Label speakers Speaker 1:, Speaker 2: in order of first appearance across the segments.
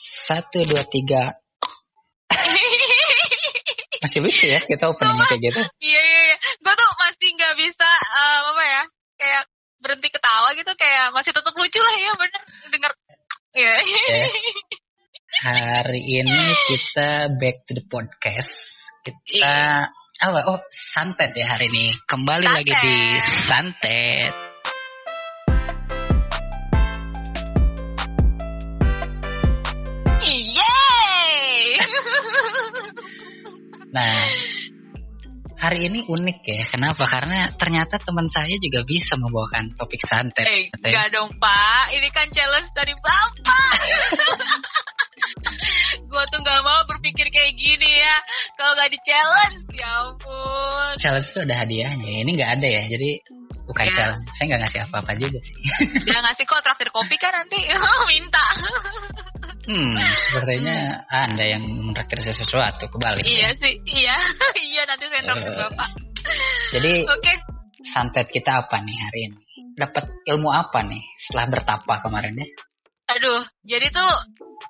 Speaker 1: Satu, dua, tiga. Masih lucu ya kita openingnya kayak gitu.
Speaker 2: Iya iya iya. Gue tuh masih nggak bisa um, apa ya kayak berhenti ketawa gitu kayak masih tetap lucu lah ya bener denger. Iya.
Speaker 1: Oke. Hari ini kita back to the podcast. Kita apa? Oh, santet ya hari ini. Kembali lagi di santet. Nah, hari ini unik ya. Kenapa? Karena ternyata teman saya juga bisa membawakan topik santet.
Speaker 2: Eh, enggak dong Pak, ini kan challenge dari Bapak. gue tuh nggak mau berpikir kayak gini ya. Kalau nggak di challenge, ya ampun.
Speaker 1: Challenge itu ada hadiahnya. Ini nggak ada ya. Jadi bukan
Speaker 2: Ya.
Speaker 1: challenge. Saya nggak ngasih apa-apa juga sih.
Speaker 2: Dia ngasih kok traktir kopi kan nanti minta.
Speaker 1: Hmm, sepertinya Anda yang menraktir saya sesuatu kebalik.
Speaker 2: iya sih, iya, iya nanti saya traktir
Speaker 1: Eh.
Speaker 2: Bapak.
Speaker 1: Jadi
Speaker 2: Oke,
Speaker 1: santet kita apa nih hari ini? Dapat ilmu apa nih setelah bertapa kemarin ya?
Speaker 2: aduh, jadi tuh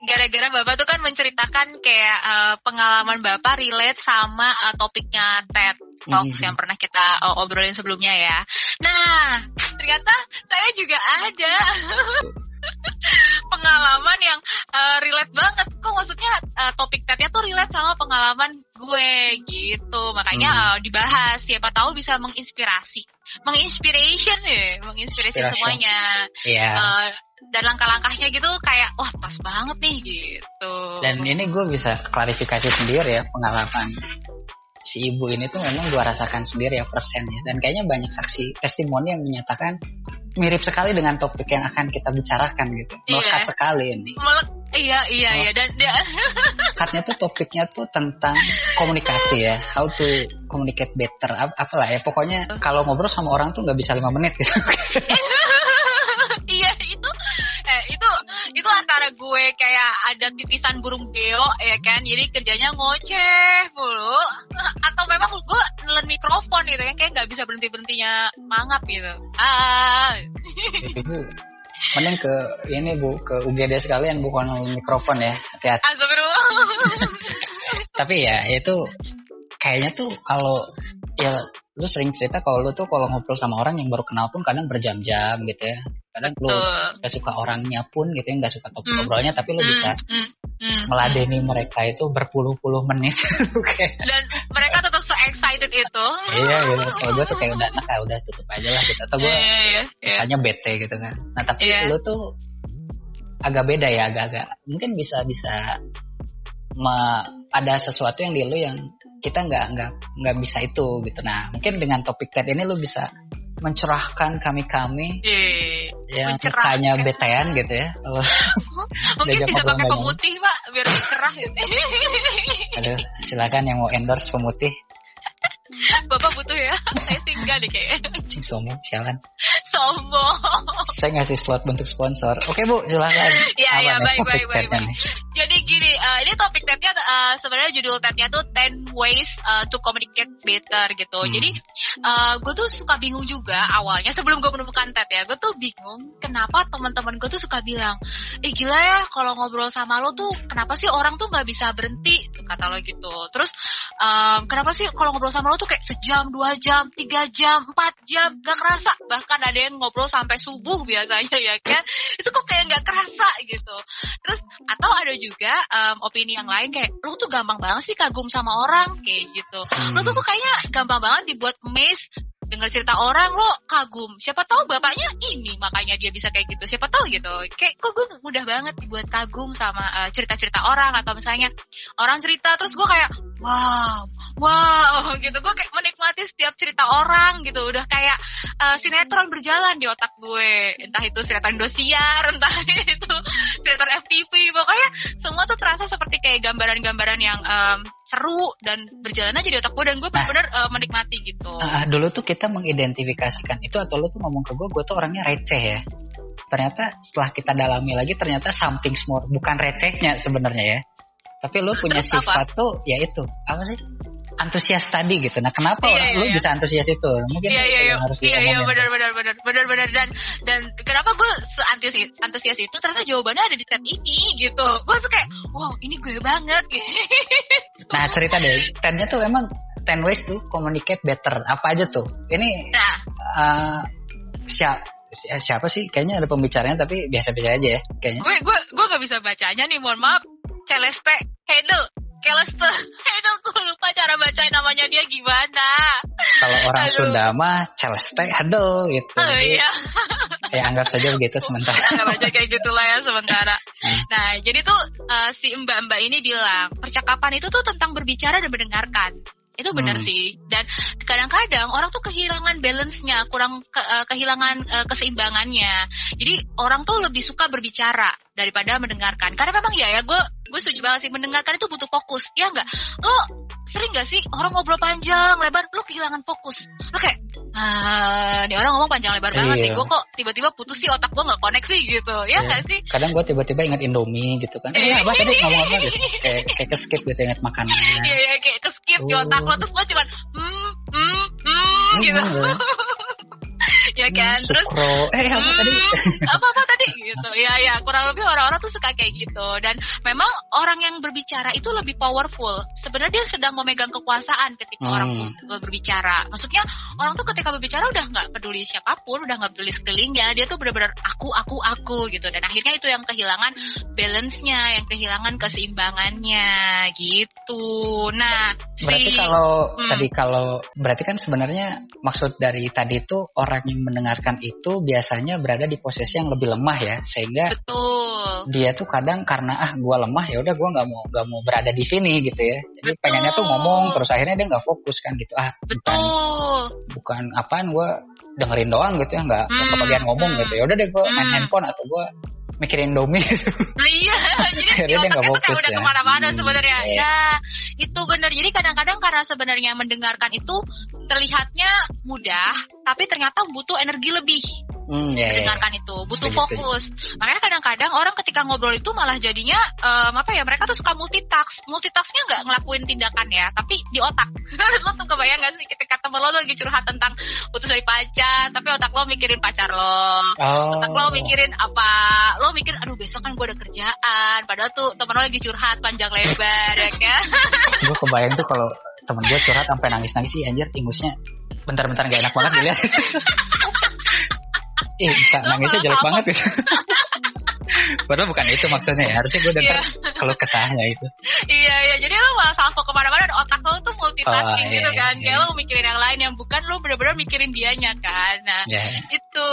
Speaker 2: gara-gara Bapak tuh kan menceritakan kayak eh, pengalaman Bapak relate sama eh, topiknya TED Talks
Speaker 1: Mhm.
Speaker 2: yang pernah kita eh, obrolin sebelumnya ya. Nah, ternyata saya juga ada pengalaman yang eh, relate banget. Kok maksudnya eh, topik TED-nya tuh relate sama pengalaman gue gitu. Makanya eh, dibahas. Siapa tahu bisa menginspirasi. Menginspiration ya, menginspirasi semuanya.
Speaker 1: Iya.
Speaker 2: Eh, dan langkah-langkahnya gitu kayak wah pas banget nih gitu.
Speaker 1: Dan ini gue bisa klarifikasi sendiri ya pengalaman si ibu ini tuh memang gue rasakan sendiri ya persennya. Dan kayaknya banyak saksi testimoni yang menyatakan mirip sekali dengan topik yang akan kita bicarakan gitu.
Speaker 2: Iya.
Speaker 1: melekat sekali ini.
Speaker 2: Melek- iya iya iya dan dia
Speaker 1: Lekatnya tuh topiknya tuh tentang komunikasi ya. How to communicate better Ap- apalah ya. Pokoknya kalau ngobrol sama orang tuh nggak bisa lima menit gitu
Speaker 2: gue kayak ada titisan burung beo ya kan? Jadi kerjanya ngoceh mulu. Atau memang gue nelen mikrofon gitu kan kayak nggak bisa berhenti berhentinya mangap gitu. Ah.
Speaker 1: Mending ke ini bu ke UGD sekalian bukan mikrofon ya. Hati-hati. Tapi ya itu kayaknya tuh kalau ya lu sering cerita kalau lu tuh kalau ngobrol sama orang yang baru kenal pun kadang berjam-jam gitu ya. Kadang lu gak suka orangnya pun gitu ya nggak suka topik ngobrolnya tapi lu
Speaker 2: Hmm,
Speaker 1: bisa
Speaker 2: hmm, hmm,
Speaker 1: meladeni mereka itu berpuluh-puluh menit. Kayak
Speaker 2: dan mereka tetap so excited itu.
Speaker 1: Iya gitu kalau gue tuh kayak udah nah udah tutup aja lah gitu. Atau gue
Speaker 2: Iya, iya, iya.
Speaker 1: hanya bete gitu kan. Nah tapi
Speaker 2: Iya.
Speaker 1: lu tuh agak beda ya agak-agak. Mungkin bisa bisa me- ada sesuatu yang di lu yang kita nggak nggak nggak bisa itu gitu. Nah mungkin dengan topik TED ini lu bisa mencerahkan kami-kami.
Speaker 2: Iya.
Speaker 1: yang mukanya betean gitu ya. Kalau
Speaker 2: Mungkin bisa pakai pemutih pak biar cerah gitu.
Speaker 1: aduh silakan yang mau endorse pemutih
Speaker 2: Bapak butuh ya? Saya sih enggak deh kayaknya.
Speaker 1: cing sombong sialan
Speaker 2: Sombong.
Speaker 1: saya ngasih slot bentuk sponsor oke bu silakan
Speaker 2: Iya, iya, baik, baik, baik, baik. Jadi gini, eh, ini topik TED-nya eh, sebenarnya judul TED-nya tuh 10 ways eh, to communicate better gitu.
Speaker 1: Hmm.
Speaker 2: Jadi eh, gue tuh suka bingung juga awalnya sebelum gue menemukan TED ya, gue tuh bingung kenapa teman-teman gue tuh suka bilang, eh gila ya kalau ngobrol sama lo tuh kenapa sih orang tuh nggak bisa berhenti kata lo gitu. Terus em, kenapa sih kalau ngobrol sama lo tuh kayak sejam, dua jam, tiga jam, empat jam, gak kerasa. Bahkan ada yang ngobrol sampai subuh biasanya ya kan. Itu kok kayak nggak kerasa gitu. Terus atau ada juga em, opini yang lain kayak lo tuh gampang banget sih kagum sama orang kayak gitu.
Speaker 1: Hmm.
Speaker 2: Lo tuh kok kayaknya gampang banget dibuat amazed dengar cerita orang lo kagum siapa tahu bapaknya ini makanya dia bisa kayak gitu siapa tahu gitu kayak kok gue mudah banget dibuat kagum sama eh, cerita-cerita orang atau misalnya orang cerita terus gue kayak wow wow gitu gue kayak menikmati setiap cerita orang gitu udah kayak eh, sinetron berjalan di otak gue entah itu sinetron Indosiar entah itu sinetron FTV pokoknya semua tuh terasa seperti kayak gambaran-gambaran yang em, seru dan berjalan aja di otak gue dan gue bener-bener eh, menikmati gitu
Speaker 1: Ah, dulu tuh kita mengidentifikasikan itu atau lu tuh ngomong ke gue, gue tuh orangnya receh ya. Ternyata setelah kita dalami lagi ternyata something more, bukan recehnya sebenarnya ya. Tapi lu punya
Speaker 2: Terus apa?
Speaker 1: sifat tuh ya itu apa sih? Antusias tadi gitu. Nah, kenapa
Speaker 2: Iya,
Speaker 1: orang
Speaker 2: iya,
Speaker 1: lu
Speaker 2: iya.
Speaker 1: bisa antusias itu? Mungkin
Speaker 2: Iya iya iya
Speaker 1: harus
Speaker 2: iya iya benar benar benar benar benar dan dan kenapa gue seantusias antusias itu ternyata jawabannya ada di tab ini gitu gue tuh kayak wow ini gue banget
Speaker 1: Nah, cerita deh. Tennya tuh emang 10 ways to communicate better. Apa aja tuh? Ini
Speaker 2: nah
Speaker 1: eh siapa siapa sih? Kayaknya ada pembicaranya tapi biasa-biasa aja ya kayaknya.
Speaker 2: gue gue gue gak bisa bacanya nih mohon maaf Celeste Hedel Celeste Hedel gue lupa cara bacain namanya dia gimana
Speaker 1: Kalau orang
Speaker 2: Aduh.
Speaker 1: Sunda mah celeste aduh gitu.
Speaker 2: oh iya
Speaker 1: Ya anggap saja begitu sementara.
Speaker 2: nggak baca kayak gitu lah ya sementara.
Speaker 1: Hmm.
Speaker 2: Nah, jadi tuh uh, si mbak-mbak ini bilang percakapan itu tuh tentang berbicara dan mendengarkan. Itu benar
Speaker 1: Hmm.
Speaker 2: sih. Dan kadang-kadang orang tuh kehilangan balance-nya, kurang ke- uh, kehilangan uh, keseimbangannya. Jadi orang tuh lebih suka berbicara daripada mendengarkan. Karena memang ya ya gue gue setuju banget sih mendengarkan itu butuh fokus. Ya enggak? Lo sering gak sih orang ngobrol panjang lebar lo kehilangan fokus lo kayak ah ini orang ngomong panjang lebar banget
Speaker 1: Iya.
Speaker 2: nih gue kok tiba-tiba putus sih otak gue nggak koneksi gitu ya
Speaker 1: Iya.
Speaker 2: nggak sih
Speaker 1: Kadang gue tiba-tiba ingat Indomie gitu kan. Eh apa tadi ngomong apa gitu. Kayak kayak ke skip gitu ingat makanan.
Speaker 2: Iya ya kayak ke skip di otak lo terus lo cuman hmm hmm hmm gitu ya kan? Terus
Speaker 1: Sukro. Eh apa tadi?
Speaker 2: hmm, apa apa tadi? Gitu. Ya ya kurang lebih orang-orang tuh suka kayak gitu. Dan memang orang yang berbicara itu lebih powerful. Sebenarnya dia sedang memegang kekuasaan ketika
Speaker 1: Hmm.
Speaker 2: orang berbicara. Maksudnya orang tuh ketika berbicara udah nggak peduli siapa pun udah nggak peduli sekelilingnya. Dia tuh benar-benar aku aku aku gitu. Dan akhirnya itu yang kehilangan balance-nya yang kehilangan keseimbangannya. Gitu. Nah
Speaker 1: Berarti
Speaker 2: si
Speaker 1: kalau
Speaker 2: Hmm.
Speaker 1: tadi kalau berarti kan sebenarnya maksud dari tadi itu orang yang mendengarkan itu biasanya berada di posisi yang lebih lemah ya sehingga
Speaker 2: betul
Speaker 1: dia tuh kadang karena ah gua lemah ya udah gua nggak mau nggak mau berada di sini gitu ya jadi
Speaker 2: Betul.
Speaker 1: pengennya tuh ngomong terus akhirnya dia nggak fokus kan gitu ah bukan
Speaker 2: betul
Speaker 1: bukan apaan gua dengerin doang gitu ya nggak
Speaker 2: Hmm,
Speaker 1: kebagian ngomong
Speaker 2: hmm.
Speaker 1: gitu ya udah deh gua main
Speaker 2: Hmm.
Speaker 1: handphone atau gua mikirin domi
Speaker 2: Nah, iya, jadi
Speaker 1: dia
Speaker 2: otaknya tuh kayak
Speaker 1: fokus
Speaker 2: udah
Speaker 1: ya.
Speaker 2: ke mana-mana
Speaker 1: Hmm,
Speaker 2: sebenarnya.
Speaker 1: iya.
Speaker 2: Ya, itu benar. Jadi kadang-kadang karena sebenarnya mendengarkan itu terlihatnya mudah, tapi ternyata butuh energi lebih
Speaker 1: hmm, ya, ya.
Speaker 2: mendengarkan itu, butuh fokus. Makanya kadang-kadang orang ketika ngobrol itu malah jadinya em, apa ya? Mereka tuh suka multitask. Multitasknya nggak ngelakuin tindakan ya, tapi di otak. lo tuh kebayang gak sih ketika temen lo lagi curhat tentang putus dari pacar, tapi otak lo mikirin pacar lo.
Speaker 1: oh
Speaker 2: otak lo mikirin apa lo mikir aduh besok kan gue ada kerjaan padahal tuh temen lo lagi curhat panjang lebar ya kan
Speaker 1: gue kebayang tuh kalau temen gue curhat sampai nangis nangis sih anjir ingusnya bentar-bentar gak enak banget dilihat Kak, nangisnya jelek banget gitu. Padahal bukan itu maksudnya ya. Harusnya gue denger kalau kesahnya itu.
Speaker 2: iya iya. Jadi lo malah salvo ke mana-mana dan otak lo tuh multitasking
Speaker 1: Oh,
Speaker 2: gitu
Speaker 1: iya,
Speaker 2: kan.
Speaker 1: iya.
Speaker 2: kayak lo mikirin yang lain yang bukan lo bener-bener mikirin dianya kan. Nah itu.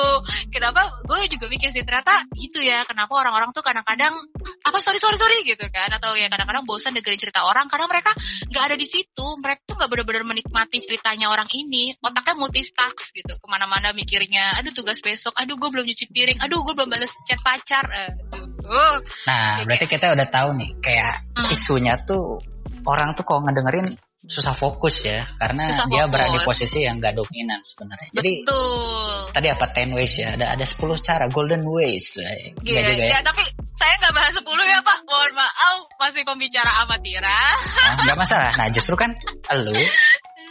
Speaker 2: Kenapa? Gue juga mikir sih ternyata gitu ya kenapa orang-orang tuh kadang-kadang apa sorry sorry sorry gitu kan. Atau ya kadang-kadang bosan dengerin cerita orang karena mereka nggak ada di situ. Mereka tuh nggak benar-benar menikmati ceritanya orang ini. Otaknya multitask gitu. Ke mana-mana mikirnya aduh tugas besok. Aduh gue belum nyuci piring. Aduh gue belum balas chat pacar aduh
Speaker 1: Nah, berarti kita udah tahu nih kayak
Speaker 2: Hmm.
Speaker 1: isunya tuh orang tuh kalau ngedengerin susah fokus ya karena
Speaker 2: Susah
Speaker 1: dia berada di
Speaker 2: fokus.
Speaker 1: posisi yang gak dominan sebenarnya. Jadi
Speaker 2: betul
Speaker 1: tadi apa 10 ways ya? Ada ada 10 cara golden ways.
Speaker 2: Iya,
Speaker 1: juga ya.
Speaker 2: ya, tapi saya nggak bahas 10 ya Pak. Mohon maaf, masih pembicara amatira.
Speaker 1: Nah, nggak masalah. Nah, justru kan elu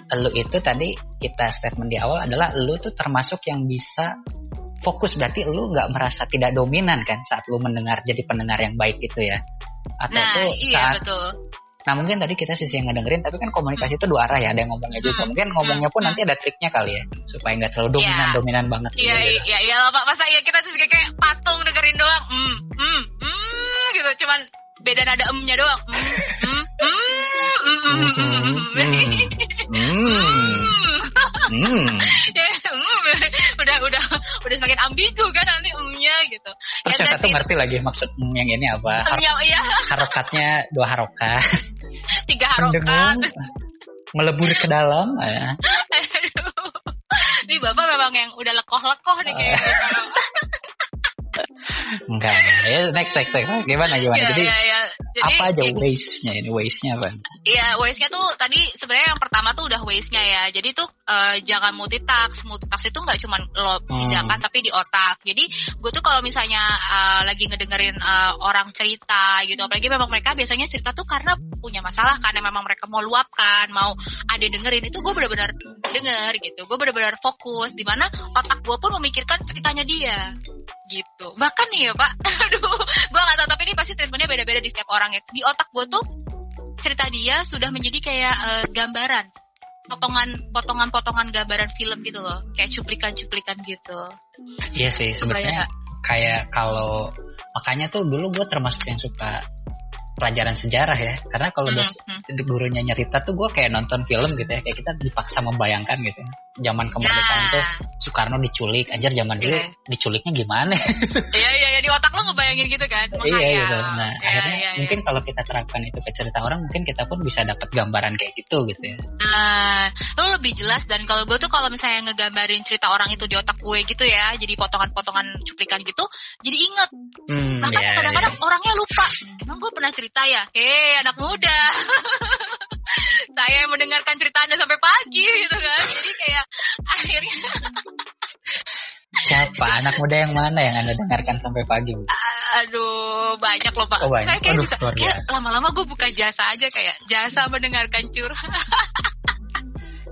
Speaker 1: elu itu tadi kita statement di awal adalah elu tuh termasuk yang bisa fokus berarti elu nggak merasa tidak dominan kan saat lu mendengar jadi pendengar yang baik itu ya atau
Speaker 2: Nah,
Speaker 1: tuh
Speaker 2: iya
Speaker 1: saat
Speaker 2: betul.
Speaker 1: nah mungkin tadi kita sisi yang ngedengerin tapi kan komunikasi itu dua arah ya ada yang ngomongnya juga
Speaker 2: Hmm.
Speaker 1: mungkin ngomongnya pun
Speaker 2: Hmm.
Speaker 1: nanti ada triknya kali ya supaya nggak terlalu dominan
Speaker 2: Iya.
Speaker 1: dominan banget
Speaker 2: Iya,
Speaker 1: gitu.
Speaker 2: iya, iya, iya lah, Pak. Masa iya kita juga kayak patung dengerin doang. Hmm, hmm, hmm, gitu. Cuman beda nada emnya doang. Hmm, hmm, hmm, udah udah udah semakin ambigu kan nanti emnya gitu.
Speaker 1: Terus
Speaker 2: Ya,
Speaker 1: yang satu ngerti lagi maksud hmm yang ini apa? Har-
Speaker 2: iya
Speaker 1: harokatnya dua harokat.
Speaker 2: tiga harokat.
Speaker 1: Melebur ke dalam. ya.
Speaker 2: Ini bapak memang yang udah lekoh-lekoh nih kayak.
Speaker 1: Enggak, ya next next next. Gimana gimana?
Speaker 2: Ya,
Speaker 1: Jadi
Speaker 2: ya, ya. Jadi,
Speaker 1: apa aja
Speaker 2: ya,
Speaker 1: waste-nya ini waste-nya apa?
Speaker 2: Iya, waste-nya tuh tadi sebenarnya yang pertama tuh udah waste-nya ya. Jadi tuh eh, jangan multitask. Multitask itu nggak cuma lo kerjakan tapi di otak. Jadi gue tuh kalau misalnya eh, lagi ngedengerin eh, orang cerita gitu, apalagi memang mereka biasanya cerita tuh karena punya masalah, karena memang mereka mau luapkan, mau ada dengerin itu gue benar-benar denger gitu. Gue benar-benar fokus di mana otak gue pun memikirkan ceritanya dia gitu. Bahkan nih ya Pak, aduh, gue nggak tahu tapi ini pasti treatmentnya beda-beda di setiap orang ya. Di otak gue tuh cerita dia sudah menjadi kayak eh, gambaran. Potongan potongan potongan gambaran film gitu loh. Kayak cuplikan-cuplikan gitu.
Speaker 1: Iya sih sebenarnya kayak kalau makanya tuh dulu gue termasuk yang suka pelajaran sejarah ya karena kalau
Speaker 2: Hmm,
Speaker 1: dos
Speaker 2: hmm.
Speaker 1: gurunya nyerita tuh gue kayak nonton film gitu ya kayak kita dipaksa membayangkan gitu ya. zaman kemerdekaan
Speaker 2: Nah,
Speaker 1: tuh Soekarno diculik anjir zaman dulu
Speaker 2: Iya.
Speaker 1: diculiknya gimana
Speaker 2: iya iya iya, di otak lo ngebayangin gitu kan
Speaker 1: iya
Speaker 2: Menghayal.
Speaker 1: gitu nah
Speaker 2: Iya,
Speaker 1: akhirnya
Speaker 2: iya, iya.
Speaker 1: mungkin kalau kita terapkan itu ke cerita orang mungkin kita pun bisa dapat gambaran kayak gitu gitu ya
Speaker 2: Nah, lo lebih jelas dan kalau gue tuh kalau misalnya ngegambarin cerita orang itu di otak gue gitu ya, jadi potongan-potongan cuplikan gitu, jadi inget.
Speaker 1: hmm,
Speaker 2: Bahkan
Speaker 1: iya,
Speaker 2: kadang-kadang
Speaker 1: iya.
Speaker 2: orangnya lupa. Emang gue pernah cerita ya? Hei, anak muda. Saya yang mendengarkan cerita Anda sampai pagi gitu kan. Jadi kayak akhirnya
Speaker 1: siapa anak muda yang mana yang anda dengarkan sampai pagi Bu?
Speaker 2: aduh banyak loh Pak.
Speaker 1: Oh, banyak.
Speaker 2: Saya kayak
Speaker 1: Aduh,
Speaker 2: bisa kayak lama-lama gue buka jasa aja kayak jasa mendengarkan curhat.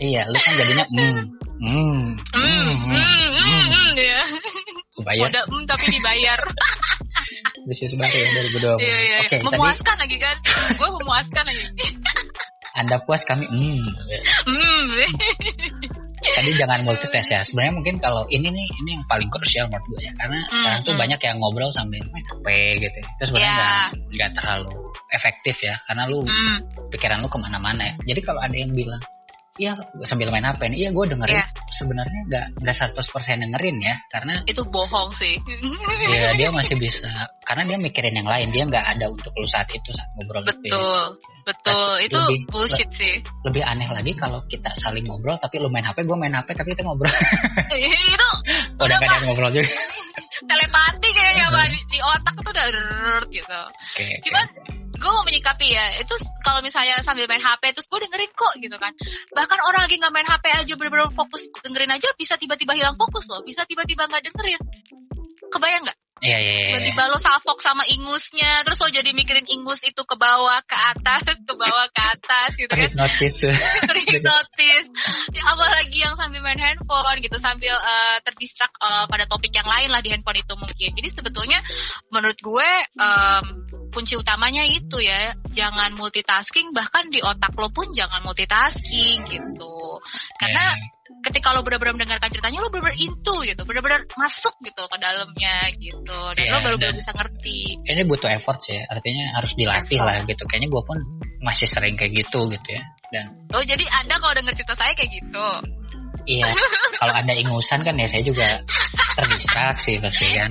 Speaker 1: iya lu kan jadinya hmm hmm
Speaker 2: Hmm,
Speaker 1: hmm,
Speaker 2: hmm,
Speaker 1: hmm,
Speaker 2: hmm,
Speaker 1: hmm.
Speaker 2: hmm, ya.
Speaker 1: Bayar
Speaker 2: Udah hmm tapi dibayar.
Speaker 1: bisnis baru ya 2020
Speaker 2: Iya, iya, iya.
Speaker 1: oke tadi
Speaker 2: memuaskan lagi kan? gue memuaskan lagi.
Speaker 1: Anda puas kami hmm
Speaker 2: hmm
Speaker 1: tadi jangan multitask ya. Sebenarnya mungkin kalau ini nih ini yang paling krusial menurut gue ya. Karena sekarang tuh
Speaker 2: hmm.
Speaker 1: banyak yang ngobrol sambil main HP gitu. Itu sebenarnya
Speaker 2: Ya.
Speaker 1: nggak nggak terlalu efektif ya. Karena lu
Speaker 2: hmm
Speaker 1: pikiran lu ke mana-mana ya. Jadi kalau ada yang bilang Iya sambil main HP nih, iya gue dengerin
Speaker 2: Iya.
Speaker 1: sebenarnya nggak nggak 100% dengerin ya karena
Speaker 2: itu bohong sih
Speaker 1: ya dia masih bisa karena dia mikirin yang lain dia nggak ada untuk lu saat itu saat ngobrol gitu ya.
Speaker 2: betul betul itu
Speaker 1: Lebih-
Speaker 2: bullshit sih
Speaker 1: lebih aneh lagi kalau kita saling ngobrol tapi lu main HP gue main HP tapi kita ngobrol
Speaker 2: itu
Speaker 1: udah yang ngobrol juga
Speaker 2: telepati kayaknya. Pak. di, di otak tuh udah gitu
Speaker 1: oke oke.
Speaker 2: Cuman gue mau menyikapi ya itu kalau misalnya sambil main HP terus gue dengerin kok gitu kan. Bahkan orang lagi nggak main HP aja bener-bener fokus dengerin aja bisa tiba-tiba hilang fokus loh bisa tiba-tiba nggak dengerin. Kebayang nggak
Speaker 1: iya iya iya
Speaker 2: tiba-tiba lo salfok sama ingusnya terus lo jadi mikirin ingus itu ke bawah ke atas ke bawah ke atas gitu kan.
Speaker 1: Terhipnotis
Speaker 2: terhipnotis apalagi yang sambil main handphone gitu sambil eh, terdistrak eh, pada topik yang lain lah di handphone itu mungkin. Jadi sebetulnya menurut gue em, kunci utamanya itu ya jangan multitasking bahkan di otak lo pun jangan multitasking gitu. Karena ketika lo benar-benar mendengarkan ceritanya lo benar-benar into gitu benar-benar masuk gitu ke dalamnya gitu dan
Speaker 1: Iya,
Speaker 2: lo baru-baru
Speaker 1: dan-
Speaker 2: bisa ngerti
Speaker 1: ini butuh effort sih ya. artinya harus dilatih
Speaker 2: Effort.
Speaker 1: lah gitu kayaknya gue pun masih sering kayak gitu gitu ya dan
Speaker 2: oh jadi anda kalau denger cerita saya kayak gitu
Speaker 1: iya kalau ada ingusan kan ya saya juga terdistraksi pasti kan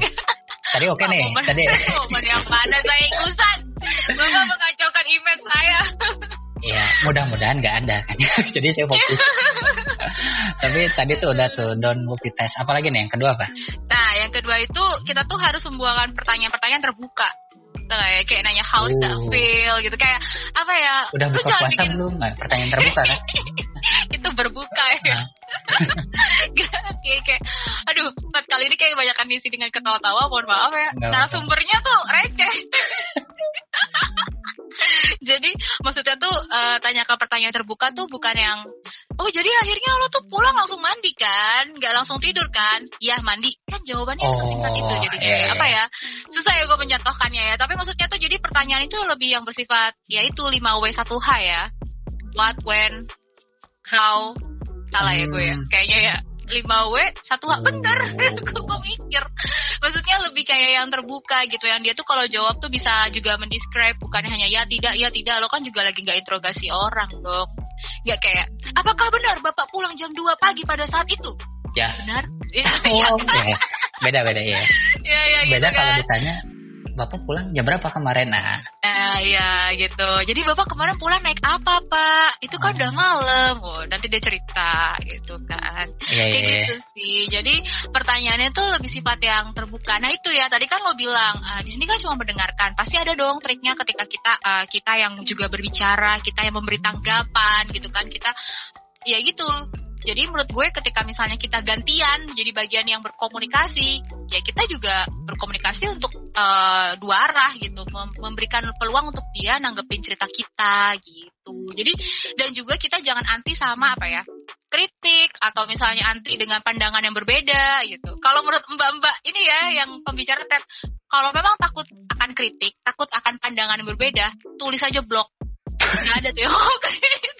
Speaker 1: tadi oke nih
Speaker 2: Momen-
Speaker 1: tadi
Speaker 2: momen yang mana saya ingusan Bapak mengacaukan event saya
Speaker 1: Iya, mudah-mudahan nggak ada kan. Jadi saya fokus. Tapi tadi tuh udah tuh don't multitask. Apalagi nih yang kedua apa?
Speaker 2: Yang kedua itu kita tuh harus membuangkan pertanyaan-pertanyaan terbuka. Kayak, kayak nanya how's that
Speaker 1: Oh.
Speaker 2: feel gitu kayak apa ya?
Speaker 1: Udah buka puasa
Speaker 2: bikin
Speaker 1: belum? Nggak, pertanyaan terbuka kan?
Speaker 2: itu berbuka ya.
Speaker 1: Hah?
Speaker 2: kayak, kayak aduh, empat kali ini kayak kebanyakan diisi dengan ketawa-tawa, mohon maaf ya.
Speaker 1: Nggak
Speaker 2: Nah,
Speaker 1: apa-apa.
Speaker 2: sumbernya tuh receh. jadi maksudnya tuh eh, tanyakan pertanyaan terbuka tuh bukan yang oh jadi akhirnya lo tuh pulang langsung mandi kan nggak langsung tidur kan iya mandi kan jawabannya
Speaker 1: Oh,
Speaker 2: sesingkat itu jadi
Speaker 1: iya,
Speaker 2: kayak
Speaker 1: iya.
Speaker 2: apa ya susah ya gue mencontohkannya ya tapi maksudnya tuh jadi pertanyaan itu lebih yang bersifat ya itu 5W 1H ya what when how salah ya gue ya
Speaker 1: Hmm.
Speaker 2: kayaknya ya 5W 1H bener
Speaker 1: Oh.
Speaker 2: gue mikir maksudnya lebih kayak yang terbuka gitu yang dia tuh kalau jawab tuh bisa juga mendescribe bukan hanya ya tidak ya tidak lo kan juga lagi nggak interogasi orang dong nggak kayak apakah benar bapak pulang jam 2 pagi pada saat itu
Speaker 1: Ya.
Speaker 2: benar ya
Speaker 1: Oh,
Speaker 2: ya
Speaker 1: ya. Beda-beda ya.
Speaker 2: ya, ya gitu
Speaker 1: Beda kalau
Speaker 2: kan.
Speaker 1: ditanya Bapak pulang jam berapa kemarin? Nah,
Speaker 2: Eh ya gitu. Jadi bapak kemarin pulang naik apa pak? Itu kan udah malam. Oh, nanti dia cerita gitu kan.
Speaker 1: Iya,
Speaker 2: Kayak
Speaker 1: iya.
Speaker 2: gitu sih. Jadi pertanyaannya tuh lebih sifat yang terbuka. Nah itu ya tadi kan lo bilang ah, di sini kan cuma mendengarkan. Pasti ada dong triknya ketika kita ah, kita yang juga berbicara, kita yang memberi tanggapan gitu kan. Kita ya gitu. Jadi menurut gue ketika misalnya kita gantian jadi bagian yang berkomunikasi, ya kita juga berkomunikasi untuk eh, dua arah gitu, mem- memberikan peluang untuk dia nanggepin cerita kita gitu. Jadi dan juga kita jangan anti sama apa ya kritik atau misalnya anti dengan pandangan yang berbeda gitu. Kalau menurut mbak-mbak ini ya yang pembicara TED, kalau memang takut akan kritik, takut akan pandangan yang berbeda, tulis aja blog. Nggak ada tuh yang mau kritik.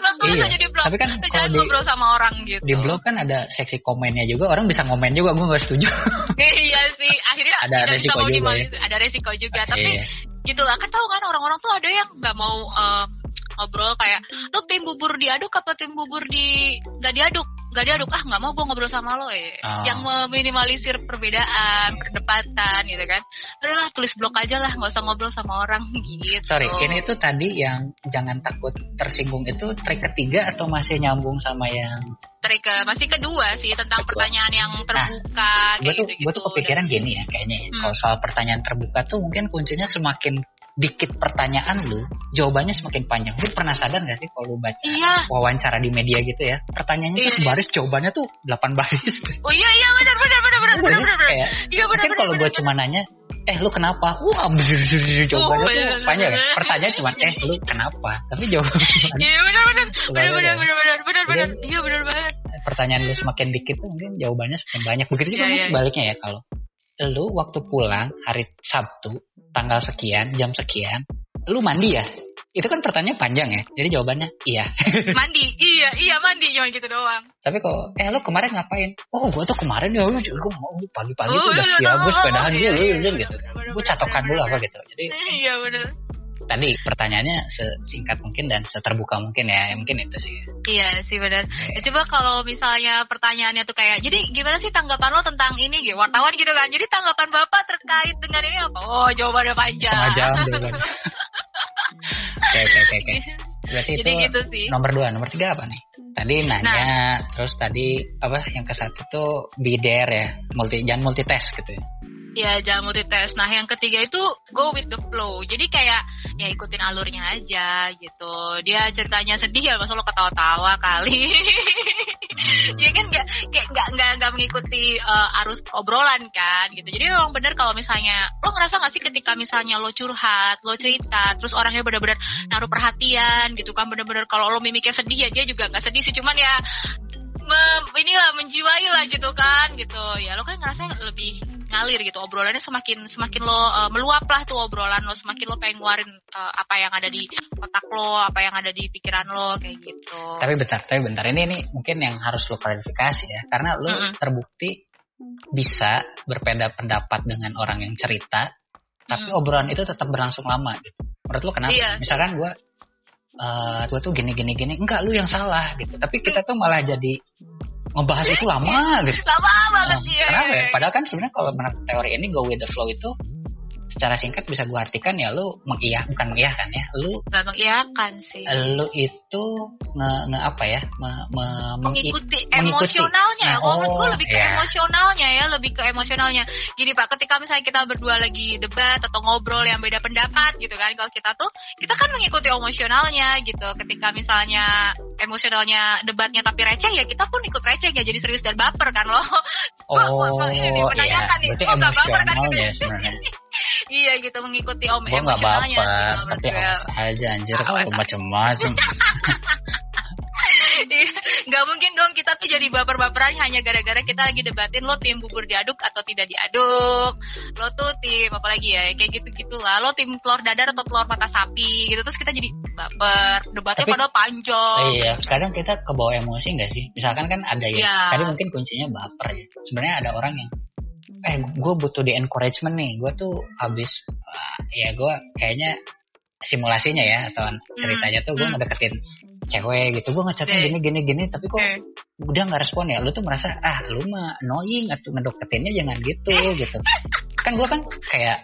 Speaker 2: Lo tulis
Speaker 1: Iya,
Speaker 2: aja di blog.
Speaker 1: tapi kan
Speaker 2: Lo jangan
Speaker 1: di-
Speaker 2: ngobrol sama orang gitu.
Speaker 1: Di blog kan ada seksi komennya juga, orang bisa komen juga, gue nggak setuju.
Speaker 2: iya sih, akhirnya
Speaker 1: Ada
Speaker 2: bisa
Speaker 1: resiko juga
Speaker 2: dimana- Ada resiko juga, tapi
Speaker 1: Iya.
Speaker 2: gitu lah kan tahu kan orang-orang tuh ada yang nggak mau em, ngobrol kayak lo tim bubur diaduk apa tim bubur di nggak diaduk nggak diaduk ah nggak mau gue ngobrol sama lo eh
Speaker 1: Oh.
Speaker 2: yang meminimalisir perbedaan perdebatan gitu kan udah lah tulis blog aja lah nggak usah ngobrol sama orang gitu
Speaker 1: Sorry, ini tuh tadi yang jangan takut tersinggung itu trik ketiga atau masih nyambung sama yang
Speaker 2: trik ke masih kedua sih tentang
Speaker 1: Kedua.
Speaker 2: pertanyaan yang terbuka
Speaker 1: gue
Speaker 2: kayak
Speaker 1: tuh
Speaker 2: gitu
Speaker 1: gue tuh kepikiran gini ya kayaknya ya.
Speaker 2: Hmm.
Speaker 1: kalau soal pertanyaan terbuka tuh mungkin kuncinya semakin dikit pertanyaan lu jawabannya semakin panjang. Lu pernah sadar gak sih kalau lu baca
Speaker 2: iya.
Speaker 1: wawancara di media gitu ya? Pertanyaannya tuh
Speaker 2: Iya,
Speaker 1: sebaris jawabannya tuh 8 baris.
Speaker 2: Oh iya iya benar benar benar benar
Speaker 1: Iya
Speaker 2: benar benar. benar.
Speaker 1: kayak
Speaker 2: iya benar
Speaker 1: mungkin
Speaker 2: benar
Speaker 1: kalau gue
Speaker 2: benar,
Speaker 1: cuma nanya eh lu kenapa? Wah jawabannya
Speaker 2: Oh,
Speaker 1: tuh
Speaker 2: iya,
Speaker 1: panjang. Ya
Speaker 2: iya.
Speaker 1: pertanyaan cuma eh lu kenapa? Tapi jawaban
Speaker 2: iya benar benar. Benar
Speaker 1: Kebayang
Speaker 2: benar
Speaker 1: ya?
Speaker 2: benar benar benar benar.
Speaker 1: Jadi-
Speaker 2: iya benar banget.
Speaker 1: pertanyaan lu semakin dikit tuh mungkin jawabannya semakin banyak. Begitu juga
Speaker 2: Iya, iya.
Speaker 1: sebaliknya ya kalau lu waktu pulang hari Sabtu tanggal sekian jam sekian lu mandi ya? Itu kan pertanyaan panjang ya jadi jawabannya iya.
Speaker 2: Mandi iya iya mandi cuma gitu doang.
Speaker 1: Tapi kok eh lu kemarin ngapain? Oh gua tuh kemarin ya gua mau pagi-pagi
Speaker 2: Oh,
Speaker 1: tuh udah
Speaker 2: iya,
Speaker 1: siap
Speaker 2: oh,
Speaker 1: gua sepedaan
Speaker 2: iya,
Speaker 1: dulu
Speaker 2: iya, iya,
Speaker 1: gitu.
Speaker 2: bener,
Speaker 1: gua
Speaker 2: bener,
Speaker 1: catokan
Speaker 2: bener,
Speaker 1: dulu
Speaker 2: bener.
Speaker 1: apa gitu jadi
Speaker 2: iya benar
Speaker 1: tadi pertanyaannya sesingkat mungkin dan seterbuka mungkin ya mungkin itu sih.
Speaker 2: Iya sih benar. Ya, coba kalau misalnya pertanyaannya tuh kayak jadi gimana sih tanggapan lo tentang ini? Gitu wartawan gitu kan. Jadi tanggapan bapak terkait dengan ini apa? Oh jawabannya panjang.
Speaker 1: Setengah jam jawabannya oke oke oke berarti itu
Speaker 2: jadi gitu sih.
Speaker 1: nomor dua. Nomor tiga apa nih? Tadi nanya terus tadi apa? Yang ke satu tuh there ya. Multi jangan multitask gitu ya
Speaker 2: Ya jangan multitask. Nah yang ketiga itu go with the flow. Jadi kayak ya ikutin alurnya aja gitu. Dia ceritanya sedih ya masa lo ketawa-tawa kali.
Speaker 1: Hmm.
Speaker 2: Dia kan nggak kayak nggak nggak nggak mengikuti uh, arus obrolan kan gitu. Jadi memang benar kalau misalnya lo ngerasa nggak sih ketika misalnya lo curhat, lo cerita, terus orangnya benar-benar naruh perhatian gitu kan benar-benar kalau lo mimiknya sedih ya dia juga nggak sedih sih cuman ya mem, inilah menjiwai lah gitu kan gitu ya lo kan ngerasa lebih ngalir gitu. Obrolannya semakin semakin lo uh, meluap lah tuh obrolan lo. Semakin lo pengen ngeluarin uh, apa yang ada di otak lo apa yang ada di pikiran lo kayak gitu.
Speaker 1: Tapi bentar tapi bentar. Ini ini mungkin yang harus lo klarifikasi ya. Karena lo
Speaker 2: Mm-mm.
Speaker 1: terbukti bisa berbeda pendapat dengan orang yang cerita tapi
Speaker 2: Mm.
Speaker 1: obrolan itu tetap berlangsung lama. Menurut lo kenapa?
Speaker 2: Iya.
Speaker 1: misalkan gue eh gue tuh gini gini gini. Enggak lu yang salah gitu. Tapi kita tuh malah jadi ngebahas itu lama gitu
Speaker 2: lama banget
Speaker 1: Nah,
Speaker 2: ya
Speaker 1: Kenapa ya? Padahal kan sebenarnya kalau menurut teori ini go with the flow itu secara singkat bisa gue artikan ya lu mengiyah bukan mengiyahkan ya lu
Speaker 2: nggak mengiyakan sih
Speaker 1: lu itu nge, nge apa ya me, me, mengi-
Speaker 2: mengikuti
Speaker 1: mengikuti.
Speaker 2: emosionalnya.
Speaker 1: Nah,
Speaker 2: Kalau menurut gue
Speaker 1: oh,
Speaker 2: lebih ke
Speaker 1: iya.
Speaker 2: emosionalnya ya, lebih ke emosionalnya. Gini Pak, ketika misalnya kita berdua lagi debat atau ngobrol yang beda pendapat gitu kan, kalau kita tuh kita kan mengikuti emosionalnya gitu. Ketika misalnya emosionalnya debatnya tapi receh ya kita pun ikut receh ya jadi serius dan baper kan loh.
Speaker 1: oh
Speaker 2: wah, ini
Speaker 1: iya
Speaker 2: menanyakan nih,
Speaker 1: berarti
Speaker 2: kok nggak baper kan gitu?
Speaker 1: ya
Speaker 2: iya gitu mengikuti om
Speaker 1: gue nggak baper tapi awas aja anjir. Kalau
Speaker 2: aja.
Speaker 1: macem-macem.
Speaker 2: Iya, nggak mungkin dong kita tuh jadi baper-baperan hanya gara-gara kita lagi debatin lo tim bubur diaduk atau tidak diaduk. Lo tuh tim apa lagi ya kayak gitu-gitu lah lo tim telur dadar atau telur mata sapi gitu. Terus kita jadi baper. Debatnya
Speaker 1: Tapi-
Speaker 2: padahal panjang.
Speaker 1: iya kadang kita kebawa emosi nggak sih? Misalkan kan ada ya
Speaker 2: Iya.
Speaker 1: tadi mungkin kuncinya baper ya. Sebenarnya ada orang yang eh gue butuh di encouragement nih gue tuh habis ah, ya gue kayaknya simulasinya ya atau ceritanya tuh gue
Speaker 2: hmm.
Speaker 1: ngedeketin cewek gitu gue ngechatnya
Speaker 2: Oke.
Speaker 1: gini gini gini tapi kok
Speaker 2: Oke.
Speaker 1: udah nggak respon ya lu tuh merasa ah lu mah annoying atau ngedeketinnya jangan gitu gitu kan gue kan kayak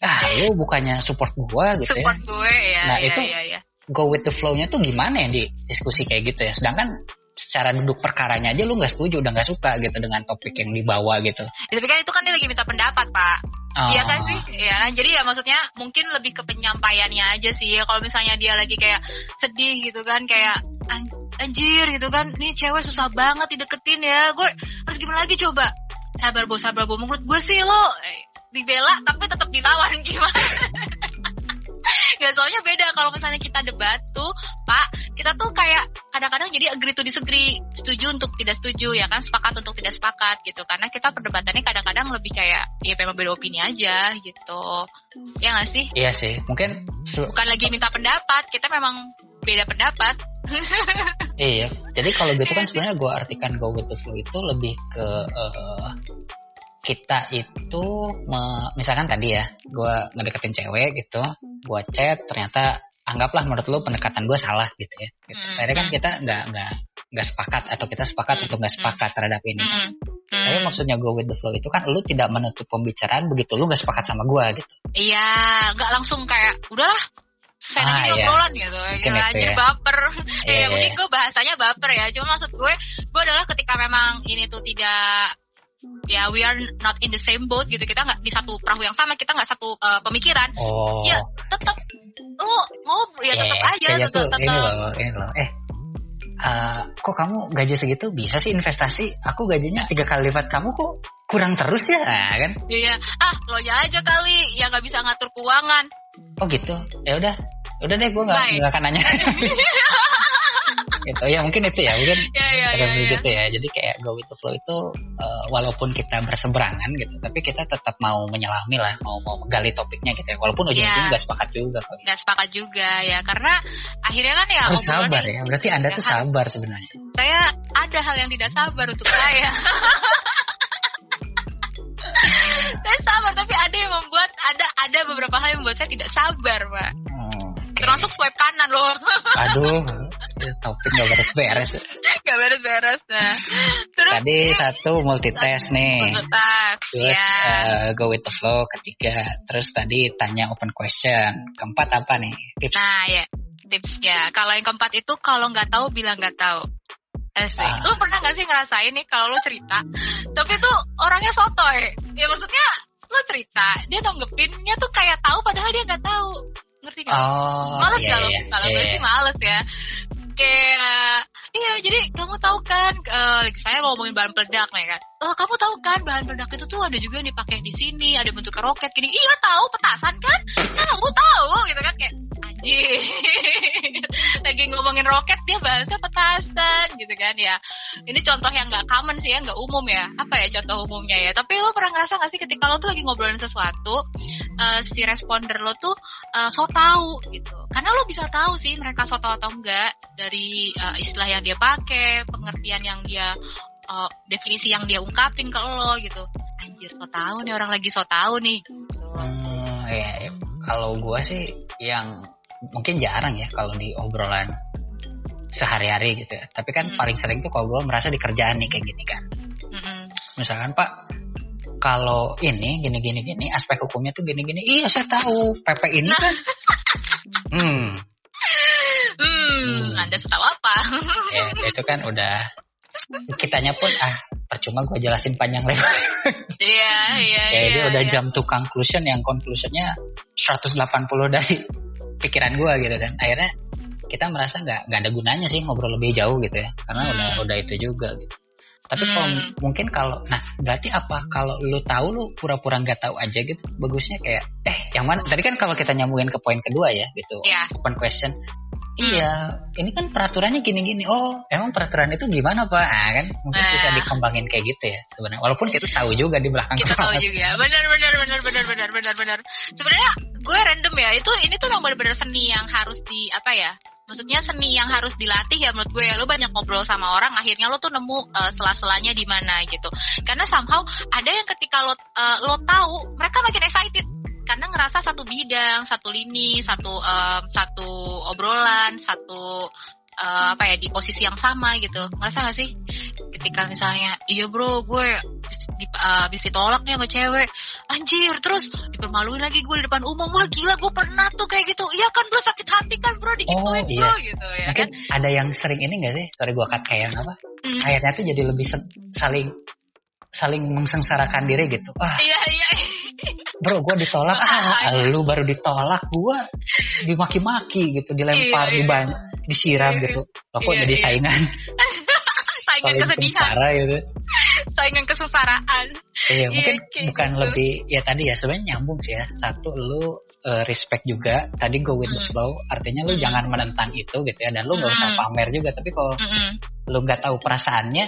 Speaker 1: ah lu bukannya support gua gitu
Speaker 2: support
Speaker 1: ya
Speaker 2: gue ya
Speaker 1: Nah,
Speaker 2: ya,
Speaker 1: itu-
Speaker 2: ya, ya.
Speaker 1: go with the flow-nya tuh gimana ya di diskusi kayak gitu ya sedangkan secara duduk perkaranya aja lu nggak setuju udah nggak suka gitu dengan topik yang dibawa gitu
Speaker 2: Ya, tapi kan itu kan dia lagi minta pendapat pak
Speaker 1: Oh,
Speaker 2: Iya kan sih? Kan? Jadi ya maksudnya mungkin lebih ke penyampaiannya aja sih. Kalau misalnya dia lagi kayak sedih gitu kan, kayak "An- anjir gitu kan, nih cewek susah banget dideketin ya. Gue harus gimana lagi coba? Sabar bo, sabar bo. Menurut gue sih lo eh, dibela tapi tetap dilawan gimana? Gak soalnya beda kalau misalnya kita debat tuh, Pak, kita tuh kayak kadang-kadang jadi agree to disagree, setuju untuk tidak setuju ya kan, sepakat untuk tidak sepakat gitu. Karena kita perdebatannya kadang-kadang lebih kayak ya memang beda opini aja gitu. Ya nggak sih?
Speaker 1: iya sih mungkin
Speaker 2: Bukan lagi minta pendapat, kita memang beda pendapat.
Speaker 1: Iya, jadi kalau gitu kan sebenarnya gue artikan go with the flow itu lebih ke eh, kita itu me- misalkan tadi ya, gue ngedeketin cewek gitu, gue chat ternyata anggaplah menurut lu pendekatan gue salah gitu ya. Gitu.
Speaker 2: Hmm,
Speaker 1: Akhirnya kan
Speaker 2: hmm.
Speaker 1: kita nggak nggak nggak sepakat atau kita sepakat
Speaker 2: Hmm,
Speaker 1: untuk nggak
Speaker 2: hmm.
Speaker 1: sepakat terhadap ini.
Speaker 2: Mm, mm.
Speaker 1: Tapi maksudnya go with the flow itu kan lu tidak menutup pembicaraan begitu lu nggak sepakat sama gue gitu.
Speaker 2: Iya, nggak langsung kayak udahlah selesai
Speaker 1: Ah, iya.
Speaker 2: obrolan gitu.
Speaker 1: Mungkin
Speaker 2: Ya, jadi
Speaker 1: ya.
Speaker 2: baper.
Speaker 1: Iya,
Speaker 2: ya
Speaker 1: iya.
Speaker 2: mungkin gue bahasanya baper ya. Cuma maksud gue, gue adalah ketika memang ini tuh tidak ya we are not in the same boat gitu. Kita nggak di satu perahu yang sama kita nggak satu uh, pemikiran.
Speaker 1: Oh,
Speaker 2: Iya, tetap lu ngobrol ya tetap
Speaker 1: Iya,
Speaker 2: aja tetap
Speaker 1: ini
Speaker 2: tetap
Speaker 1: loh, ini loh. Eh, eh, kok kamu gaji segitu? Bisa sih investasi? Aku gajinya tiga kali lipat. Kamu kok kurang terus ya, Nah, kan?
Speaker 2: iya ah lo aja kali. Yang nggak bisa ngatur keuangan.
Speaker 1: Oh gitu. Ya udah, udah deh, gue nggak nggak akan nanya. gitu. Ya mungkin itu ya mungkin
Speaker 2: ya ya
Speaker 1: ada
Speaker 2: ya, ya.
Speaker 1: gitu ya. Jadi kayak go with the flow itu eh, walaupun kita berseberangan gitu tapi kita tetap mau menyelami lah mau mau menggali topiknya gitu ya. Walaupun ujung-ujungnya
Speaker 2: Iya.
Speaker 1: nggak sepakat juga kok
Speaker 2: nggak sepakat juga ya. Karena akhirnya kan ya
Speaker 1: harus sabar ya. Berarti anda tuh
Speaker 2: kan,
Speaker 1: sabar sebenarnya.
Speaker 2: Saya ada hal yang tidak sabar untuk saya. Saya sabar tapi ada yang membuat ada ada beberapa hal yang membuat saya tidak sabar pak.
Speaker 1: Hmm, oke.
Speaker 2: termasuk swipe kanan loh.
Speaker 1: Aduh. ya, topik nggak beres-beres
Speaker 2: nggak beres-beres nah terus
Speaker 1: tadi satu multitask nih
Speaker 2: tas
Speaker 1: Terus
Speaker 2: ya
Speaker 1: eh, go with the flow ketiga terus tadi tanya open question keempat apa nih tips
Speaker 2: Nah ya tipsnya kalau yang keempat itu kalau nggak tahu bilang nggak tahu. Asik.
Speaker 1: Ah.
Speaker 2: Lu pernah gak sih ngerasain nih kalau lu cerita, tapi tuh orangnya sotoy. Ya maksudnya lu cerita, dia nanggepinnya tuh kayak tahu padahal dia nggak tahu. Ngerti gak?
Speaker 1: oh
Speaker 2: males
Speaker 1: iya,
Speaker 2: kalau
Speaker 1: iya,
Speaker 2: kalau
Speaker 1: iya,
Speaker 2: gue
Speaker 1: iya.
Speaker 2: sih males ya. Kayak iya jadi kamu tahu kan eh, saya mau ngomongin bahan peledak nih kan. Oh kamu tahu kan bahan peledak itu tuh ada juga yang dipakai di sini, ada bentuk roket gini. Iya tahu petasan kan? Kan aku tahu gitu kan kayak anjir. Lagi ngomongin roket dia bahasnya petasan gitu kan ya. Ini contoh yang nggak common sih ya, nggak umum ya. Apa ya contoh umumnya ya? Tapi lo pernah ngerasa nggak sih ketika lo tuh lagi ngobrolin sesuatu, eh, si responder lo tuh eh, so tahu gitu. Karena lo bisa tahu sih mereka so tahu atau enggak dari eh, istilah yang dia pakai, pengertian yang dia eh, definisi yang dia ungkapin ke lo gitu. Anjir so tahu nih orang lagi so tahu nih.
Speaker 1: Hmm, ya, ya. kalau gua sih yang mungkin jarang ya kalau di obrolan sehari-hari gitu ya. Tapi kan
Speaker 2: Hmm.
Speaker 1: paling sering tuh kalau gua merasa di kerjaan nih kayak gini kan.
Speaker 2: Mm-mm.
Speaker 1: Misalkan Pak, kalau ini gini gini gini aspek hukumnya tuh gini gini. Iya saya tahu PP ini kan. hmm,
Speaker 2: Hmm,
Speaker 1: Hmm.
Speaker 2: Anda suka apa?
Speaker 1: ya, itu kan udah kitanya pun ah percuma gua jelasin panjang lebar.
Speaker 2: Iya, iya,
Speaker 1: Kayak
Speaker 2: iya.
Speaker 1: dia udah
Speaker 2: iya.
Speaker 1: jam to conclusion yang conclusionnya 180 dari pikiran gua gitu kan. Akhirnya kita merasa nggak nggak ada gunanya sih ngobrol lebih jauh gitu ya. Karena
Speaker 2: Hmm.
Speaker 1: udah udah itu juga gitu. Tapi kalau
Speaker 2: Hmm.
Speaker 1: mungkin kalau nah berarti apa kalau lu tahu lu pura-pura nggak tahu aja gitu. Bagusnya kayak eh yang mana tadi kan kalau kita nyambungin ke poin kedua ya gitu.
Speaker 2: Iya.
Speaker 1: Open question. Iya, ini kan peraturannya gini-gini. Oh, emang peraturan itu gimana, Pak? Ah, kan mungkin
Speaker 2: Nah.
Speaker 1: bisa dikembangin kayak gitu ya sebenarnya. Walaupun kita tahu juga di belakang
Speaker 2: kita tahu juga benar benar benar benar benar benar benar sebenarnya gue random ya itu ini tuh memang benar-benar seni yang harus di apa ya maksudnya seni yang harus dilatih ya menurut gue ya lo banyak ngobrol sama orang akhirnya lo tuh nemu uh, sela-selanya di mana gitu karena somehow ada yang ketika lo uh, lo tahu mereka makin excited karena ngerasa satu bidang satu lini satu um, satu obrolan satu uh, apa ya di posisi yang sama gitu ngerasa gak sih ketika misalnya iya bro gue di, uh, ditolak nih sama cewek anjir terus dipermaluin lagi gue di depan umum wah gila gue pernah tuh kayak gitu iya kan bro sakit hati kan bro digituin
Speaker 1: Oh, iya.
Speaker 2: bro gitu ya
Speaker 1: Mungkin
Speaker 2: kan
Speaker 1: ada yang sering ini gak sih? Sorry gue cut kayak apa?
Speaker 2: Hmm.
Speaker 1: Akhirnya tuh jadi lebih saling saling mengsengsarakan diri gitu. Wah,
Speaker 2: iya iya
Speaker 1: bro gue ditolak ah lu baru ditolak gue dimaki-maki gitu dilempar
Speaker 2: Iya, iya.
Speaker 1: diban disiram
Speaker 2: Iya,
Speaker 1: gitu Loh, kok
Speaker 2: iya,
Speaker 1: jadi
Speaker 2: iya.
Speaker 1: saingan
Speaker 2: saingan kesedihan
Speaker 1: gitu
Speaker 2: saingan kesengsaraan
Speaker 1: iya mungkin bukan
Speaker 2: gitu.
Speaker 1: lebih ya tadi ya sebenarnya nyambung sih ya satu lu eh, respect juga tadi go with the
Speaker 2: Hmm.
Speaker 1: flow artinya lu
Speaker 2: Hmm.
Speaker 1: jangan menentang itu gitu ya dan lu nggak usah
Speaker 2: Hmm.
Speaker 1: pamer juga tapi kalau lu nggak tahu perasaannya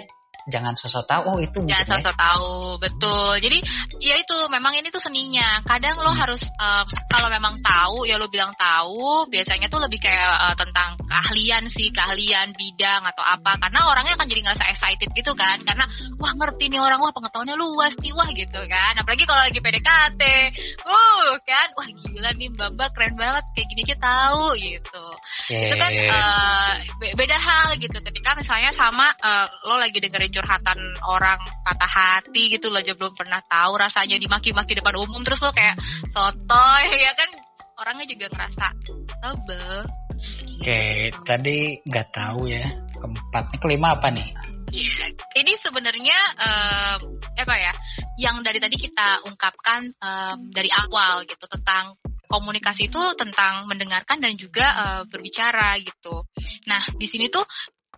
Speaker 1: jangan sosok tahu oh itu
Speaker 2: Jangan
Speaker 1: gitu ya.
Speaker 2: sosok tahu, betul. Jadi ya itu memang ini tuh seninya. Kadang lo
Speaker 1: Hmm.
Speaker 2: harus em, kalau memang tahu ya lo bilang tahu. Biasanya tuh lebih kayak eh, tentang keahlian sih, keahlian bidang atau apa. Karena orangnya akan jadi ngerasa excited gitu kan. Karena wah ngerti nih orang, wah pengetahuannya luas nih, wah gitu kan. Apalagi kalau lagi PDKT, uh kan, wah gila nih Mbak keren banget kayak gini kita tahu gitu itu kan be- beda hal gitu ketika misalnya sama eh, lo lagi dengerin curhatan orang patah hati gitu lo aja belum pernah tahu rasanya dimaki-maki depan umum terus lo kayak sotoy ya kan orangnya juga ngerasa sebel
Speaker 1: oke tadi nggak tahu ya keempat kelima apa nih
Speaker 2: Iya. ini sebenarnya em, apa ya yang dari tadi kita ungkapkan em, dari awal gitu tentang komunikasi itu tentang mendengarkan dan juga eh, berbicara gitu. Nah di sini tuh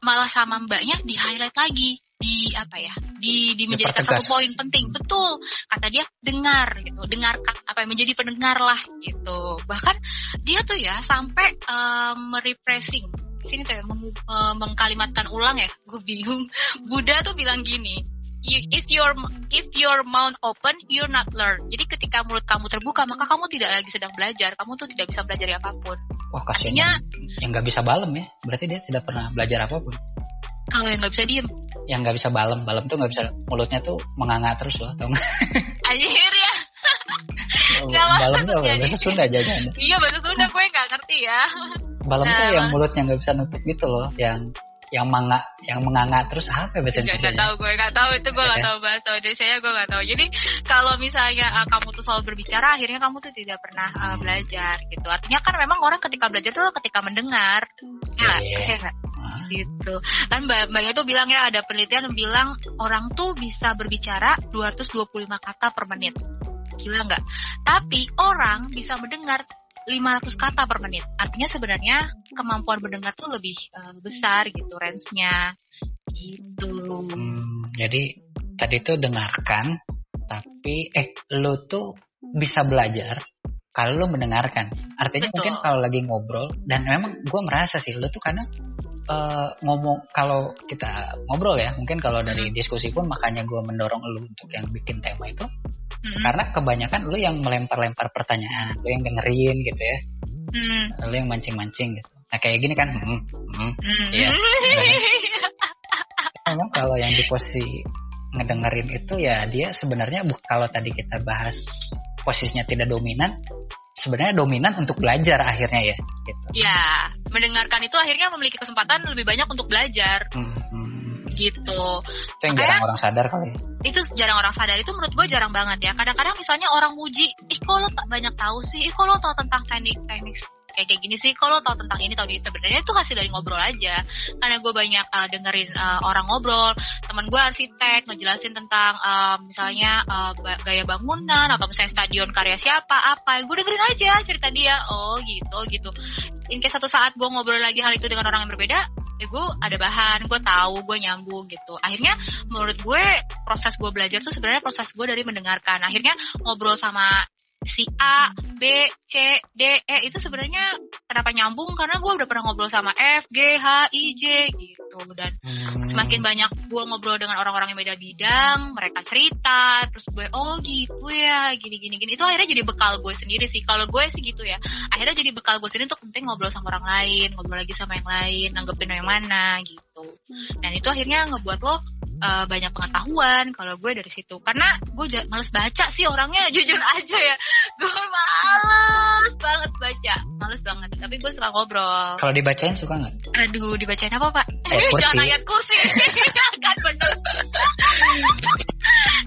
Speaker 2: malah sama mbaknya di highlight lagi di apa ya di, di menjadikan
Speaker 1: Dipertegas.
Speaker 2: satu poin penting. Betul kata dia dengar gitu. Dengarkan apa menjadi pendengar lah gitu. Bahkan dia tuh ya sampai em, merepressing sini tuh ya meng- eh, mengkalimatkan ulang ya. Gue bingung. Buddha tuh bilang gini "You- if your if your mouth open you're not learn jadi ketika mulut kamu terbuka maka kamu tidak lagi sedang belajar. Kamu tuh tidak bisa belajar apa pun.
Speaker 1: Wah kasihan
Speaker 2: Artinya-
Speaker 1: yang- yang nggak bisa balem ya. Berarti dia tidak pernah belajar apa pun
Speaker 2: kalau yang nggak bisa diem.
Speaker 1: Yang nggak bisa balem balem tuh nggak bisa mulutnya tuh menganga terus loh tau nggak?
Speaker 2: Akhir ya. Nggak
Speaker 1: balem tuh bahasa Sunda aja
Speaker 2: iya bahasa Sunda gue nggak ngerti ya.
Speaker 1: Balem tuh
Speaker 2: Nah,
Speaker 1: yang mulutnya nggak bisa nutup gitu loh yang yang manga yang menganga terus apa ya bahasa
Speaker 2: Gak,
Speaker 1: Indonesia
Speaker 2: gak tahu gue gak tahu itu gue
Speaker 1: Iya
Speaker 2: gak
Speaker 1: kan?
Speaker 2: tahu bahasa Indonesia gue gak tahu. Jadi kalau misalnya uh, kamu tuh selalu berbicara akhirnya kamu tuh tidak pernah uh, belajar gitu. Artinya kan memang orang ketika belajar tuh ketika mendengar. Ya
Speaker 1: Iya.
Speaker 2: ya nggak?
Speaker 1: Ah,
Speaker 2: gitu. Kan mbak mbaknya tuh bilang ya ada penelitian yang bilang orang tuh bisa berbicara 225 kata per menit. Gila nggak? Tapi orang bisa mendengar 500 kata per menit artinya sebenarnya kemampuan mendengar tuh lebih uh, besar gitu range-nya gitu
Speaker 1: hmm, jadi tadi tuh dengarkan tapi eh lu tuh bisa belajar kalau lu mendengarkan artinya
Speaker 2: Betul.
Speaker 1: mungkin kalau lagi ngobrol dan memang gue merasa sih lu tuh kadang eh, ngomong kalau kita ngobrol ya mungkin kalau dari
Speaker 2: Hmm.
Speaker 1: diskusi pun makanya gue mendorong lu untuk yang bikin tema itu
Speaker 2: Mm-mm.
Speaker 1: karena kebanyakan lu yang melempar-lempar pertanyaan lu yang dengerin gitu ya
Speaker 2: Mm,
Speaker 1: lu yang mancing-mancing gitu nah kayak gini kan hmm, hmm.
Speaker 2: mm.
Speaker 1: Iya. memang kalau yang di posisi ngedengerin itu ya dia sebenarnya bu- kalau tadi kita bahas posisinya tidak dominan sebenarnya dominan untuk belajar akhirnya ya gitu.
Speaker 2: ya mendengarkan itu akhirnya memiliki kesempatan lebih banyak untuk belajar
Speaker 1: Hmm, hmm.
Speaker 2: Gitu.
Speaker 1: Itu yang jarang orang sadar kali ya.
Speaker 2: itu jarang orang sadar. Itu menurut gue jarang banget ya. Kadang-kadang misalnya orang muji ih kok lo tak banyak tahu sih? Ih kok lo tau tentang teknik teknik kayak kayak gini sih? Kok lo tau tentang ini tau ini? Sebenarnya itu hasil dari ngobrol aja. Karena gue banyak uh, dengerin uh, orang ngobrol. Teman gue arsitek ngejelasin tentang uh, misalnya uh, gaya bangunan atau misalnya stadion karya siapa apa. Gue dengerin aja cerita dia. Oh gitu gitu. In case satu saat gue ngobrol lagi hal itu dengan orang yang berbeda ya gue ada bahan gue tahu gue nyambung gitu. Akhirnya menurut gue proses gue belajar tuh sebenarnya proses gue dari mendengarkan. Akhirnya ngobrol sama si A, B, C, D, E itu sebenarnya kenapa nyambung? Karena gue udah pernah ngobrol sama F, G, H, I, J gitu. Dan
Speaker 1: Hmm.
Speaker 2: semakin banyak gue ngobrol dengan orang-orang yang beda bidang mereka cerita terus gue oh gitu ya gini gini gini. Itu akhirnya jadi bekal gue sendiri sih. Kalau gue sih gitu ya akhirnya jadi bekal gue sendiri untuk penting ngobrol sama orang lain ngobrol lagi sama yang lain nanggepin yang mana gitu dan itu akhirnya ngebuat lo uh, banyak pengetahuan kalau gue dari situ karena gue males baca sih orangnya jujur aja ya gue males banget baca males banget tapi gue suka ngobrol
Speaker 1: kalau dibacain suka nggak
Speaker 2: aduh dibacain apa pak
Speaker 1: kursi.
Speaker 2: jangan ayat kursi kan bener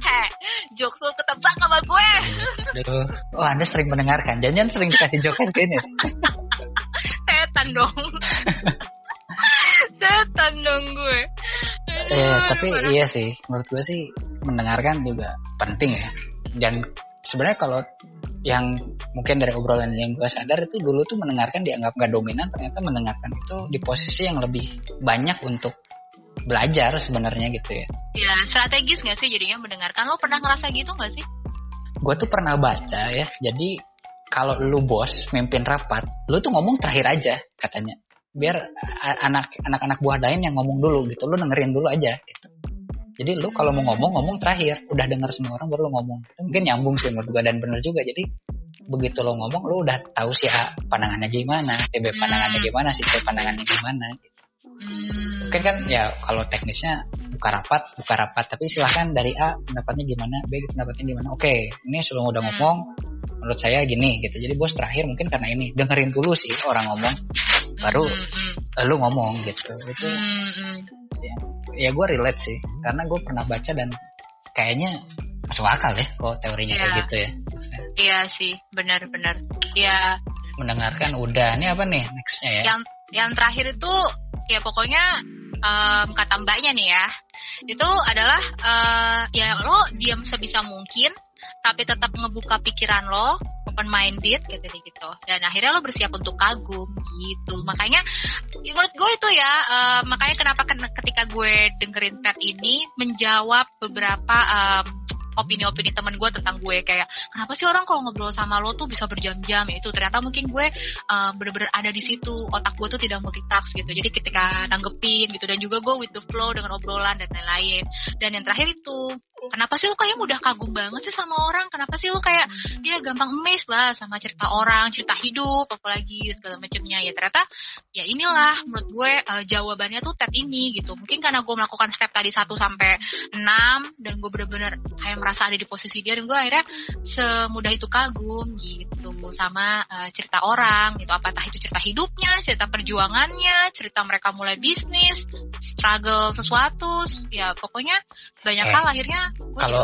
Speaker 2: Heh, jokes lo ketebak sama gue.
Speaker 1: Aduh. Oh, Anda sering mendengarkan. Jangan sering dikasih jokes ini.
Speaker 2: Setan dong. Setan dong gue.
Speaker 1: Iya, tapi iya sih. Menurut gue sih mendengarkan juga penting ya. Dan sebenarnya kalau yang mungkin dari obrolan yang gue sadar itu dulu tuh mendengarkan dianggap gak dominan ternyata mendengarkan itu di posisi yang lebih banyak untuk belajar sebenarnya gitu ya
Speaker 2: ya strategis gak sih jadinya mendengarkan lo pernah ngerasa gitu gak sih
Speaker 1: gue tuh pernah baca ya jadi kalau lu bos mimpin rapat lu tuh ngomong terakhir aja katanya biar anak anak anak buah lain yang ngomong dulu gitu lu dengerin dulu aja gitu jadi lu kalau mau ngomong ngomong terakhir, udah dengar semua orang baru lu ngomong. Itu mungkin nyambung sih menurut gua dan bener juga. Jadi begitu lo ngomong lu udah tahu sih A pandangannya gimana, si B pandangannya hmm. gimana, si C pandangannya gimana gitu. Hmm. Mungkin kan ya kalau teknisnya buka rapat, buka rapat, tapi silahkan dari A pendapatnya gimana, B pendapatnya gimana. Oke, ini sudah udah hmm. ngomong, menurut saya gini gitu. Jadi bos terakhir mungkin karena ini dengerin dulu sih orang ngomong, baru lu ngomong gitu. Itu ya, ya gue relate sih karena gue pernah baca dan kayaknya masuk akal ya kok teorinya yeah. kayak iya. gitu ya.
Speaker 2: Iya sih benar-benar ya
Speaker 1: mendengarkan udah. Ini apa nih nextnya ya?
Speaker 2: Yang yang terakhir itu ya pokoknya um, kata mbaknya nih ya. Itu adalah uh, ya lo diam sebisa mungkin tapi tetap ngebuka pikiran lo open minded gitu gitu. Dan akhirnya lo bersiap untuk kagum gitu. Makanya menurut gue itu ya uh, makanya kenapa ketika gue dengerin TED ini menjawab beberapa um, opini-opini teman gue tentang gue. Kayak kenapa sih orang kalau ngobrol sama lo tuh bisa berjam-jam? Ya itu ternyata mungkin gue uh, bener-bener ada di situ. Otak gue tuh tidak multitask gitu. Jadi ketika nanggepin gitu dan juga gue with the flow dengan obrolan dan lain-lain. Dan yang terakhir itu kenapa sih lo kayak mudah kagum banget sih sama orang? Kenapa sih lo kayak ya gampang amazed lah sama cerita orang cerita hidup apalagi segala macamnya ya ternyata ya inilah menurut gue uh, jawabannya tuh TED ini gitu. Mungkin karena gue melakukan step tadi 1 sampai 6 dan gue bener-bener kayak merasa ada di posisi dia dan gue akhirnya semudah itu kagum gitu. Sama uh, cerita orang gitu. Apakah itu cerita hidupnya cerita perjuangannya cerita mereka mulai bisnis struggle sesuatu ya pokoknya banyak eh. hal akhirnya
Speaker 1: kalau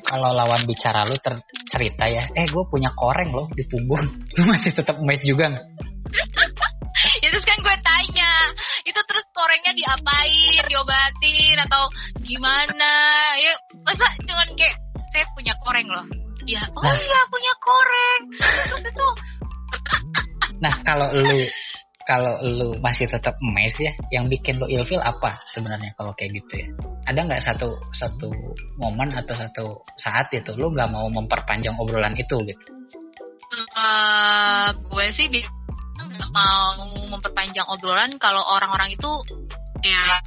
Speaker 1: kalau lawan bicara lu cerita ya eh gue punya koreng loh di punggung. Lu masih tetap mes juga
Speaker 2: terus kan gue tanya itu terus korengnya diapain diobatin atau gimana ya masa cuman kayak saya punya koreng loh ya oh nah. iya punya koreng terus itu
Speaker 1: nah kalau lu kalau lu masih tetap mes ya, yang bikin lu ilfil apa sebenarnya kalau kayak gitu ya? Ada nggak satu satu momen atau satu saat itu lu nggak mau memperpanjang obrolan itu gitu?
Speaker 2: Uh, gue sih mau memperpanjang obrolan kalau orang-orang itu ya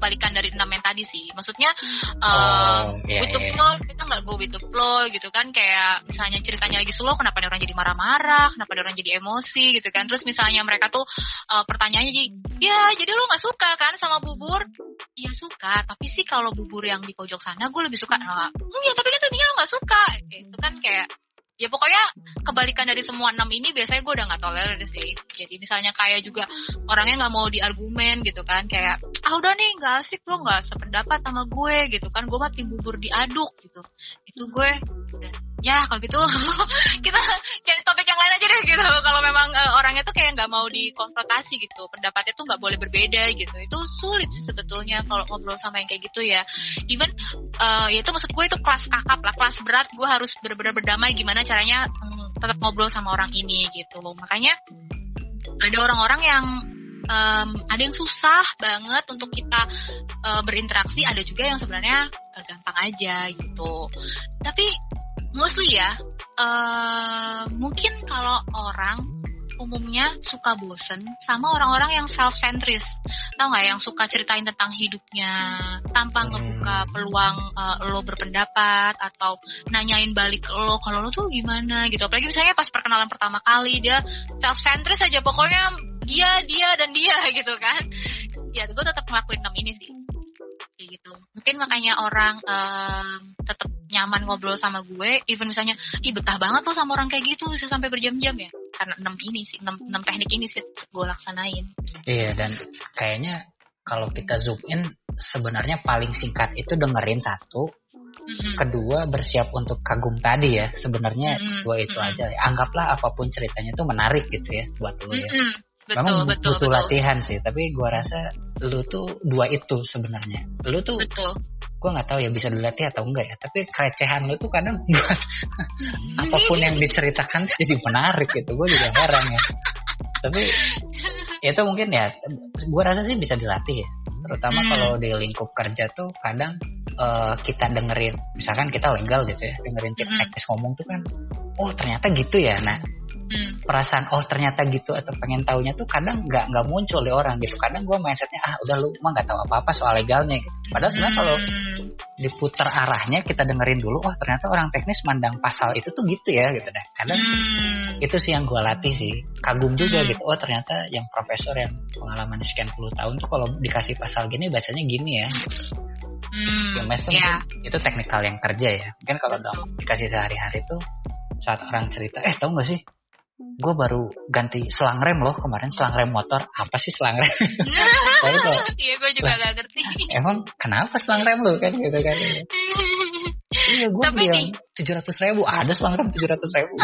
Speaker 2: kebalikan dari enam yang tadi sih. Maksudnya uh, oh, yeah, with the iya, iya. flow kita nggak go with the flow gitu kan kayak misalnya ceritanya lagi slow kenapa orang jadi marah-marah, kenapa orang jadi emosi gitu kan. Terus misalnya mereka tuh uh, pertanyaannya jadi ya jadi lu nggak suka kan sama bubur? Iya suka, tapi sih kalau bubur yang di pojok sana gue lebih suka. Nah, ya tapi kan tadinya lo nggak suka. Itu kan kayak ya pokoknya kebalikan dari semua enam ini biasanya gue udah nggak tolerir sih. Jadi misalnya kayak juga orangnya nggak mau diargumen gitu kan kayak ah udah nih nggak asik lo nggak sependapat sama gue gitu kan. Gue mati bubur diaduk gitu. Itu gue ya kalau gitu kita cari topik yang lain aja deh gitu. Kalau memang uh, orangnya tuh kayak nggak mau dikonfrontasi gitu. Pendapatnya tuh nggak boleh berbeda gitu. Itu sulit sih sebetulnya kalau ngobrol sama yang kayak gitu ya. Even uh, ya itu maksud gue itu kelas kakap lah. Kelas berat gue harus benar-benar berdamai gimana caranya um, tetap ngobrol sama orang ini gitu. Makanya ada orang-orang yang um, ada yang susah banget untuk kita uh, berinteraksi. Ada juga yang sebenarnya uh, gampang aja gitu. Tapi mostly ya uh, mungkin kalau orang umumnya suka bosen sama orang-orang yang self-centris. Tau nggak yang suka ceritain tentang hidupnya tanpa hmm. ngebuka peluang uh, lo berpendapat atau nanyain balik lo kalau lo tuh gimana? gitu. Apalagi misalnya pas perkenalan pertama kali dia self-centris aja pokoknya dia dia dan dia gitu kan. Ya gue tetap ngelakuin enam ini sih. Kayak gitu. Mungkin makanya orang um, tetap nyaman ngobrol sama gue even misalnya ih betah banget tuh sama orang kayak gitu bisa sampai berjam-jam ya karena enam ini sih enam, enam teknik ini sih gue laksanain
Speaker 1: iya dan kayaknya kalau kita zoom in sebenarnya paling singkat itu dengerin satu hmm. kedua bersiap untuk kagum tadi ya sebenarnya hmm. dua itu hmm. aja anggaplah apa pun ceritanya itu menarik gitu ya buat lo ya hmm. Betul, Memang betul, butuh betul. latihan sih, tapi gua rasa lu tuh dua itu sebenarnya. Lu tuh betul gue nggak tahu ya bisa dilatih atau enggak ya tapi kerecehan lu tuh kadang buat apa pun yang diceritakan jadi menarik gitu gue juga heran ya tapi itu mungkin ya gue rasa sih bisa dilatih ya terutama hmm. kalau di lingkup kerja tuh kadang uh, kita dengerin misalkan kita legal gitu ya dengerin tip hmm. ngomong tuh kan oh ternyata gitu ya nah hmm. perasaan oh ternyata gitu atau pengen taunya tuh kadang nggak nggak muncul di orang gitu kadang gue mindsetnya ah udah lu mah nggak tahu apa apa soal legalnya gitu. padahal sebenarnya hmm. kalau diputar arahnya kita dengerin dulu oh ternyata orang teknis mandang pasal itu tuh gitu ya gitu deh kadang hmm. itu sih yang gue latih sih kagum juga hmm. gitu oh ternyata yang profesor yang pengalaman sekian puluh tahun tuh kalau dikasih pasal gini bacanya gini ya Hmm, yang tuh yeah. itu teknikal yang kerja ya. Mungkin kalau dong dikasih sehari-hari tuh saat orang cerita, eh tau gak sih gue baru ganti selang rem loh kemarin selang rem motor. Apa sih selang rem?
Speaker 2: Iya gue juga gak ngerti.
Speaker 1: emang kenapa selang rem lo kan gitu kan. Iya gue bilang tujuh ratus ribu ada selang rem tujuh ratus ribu.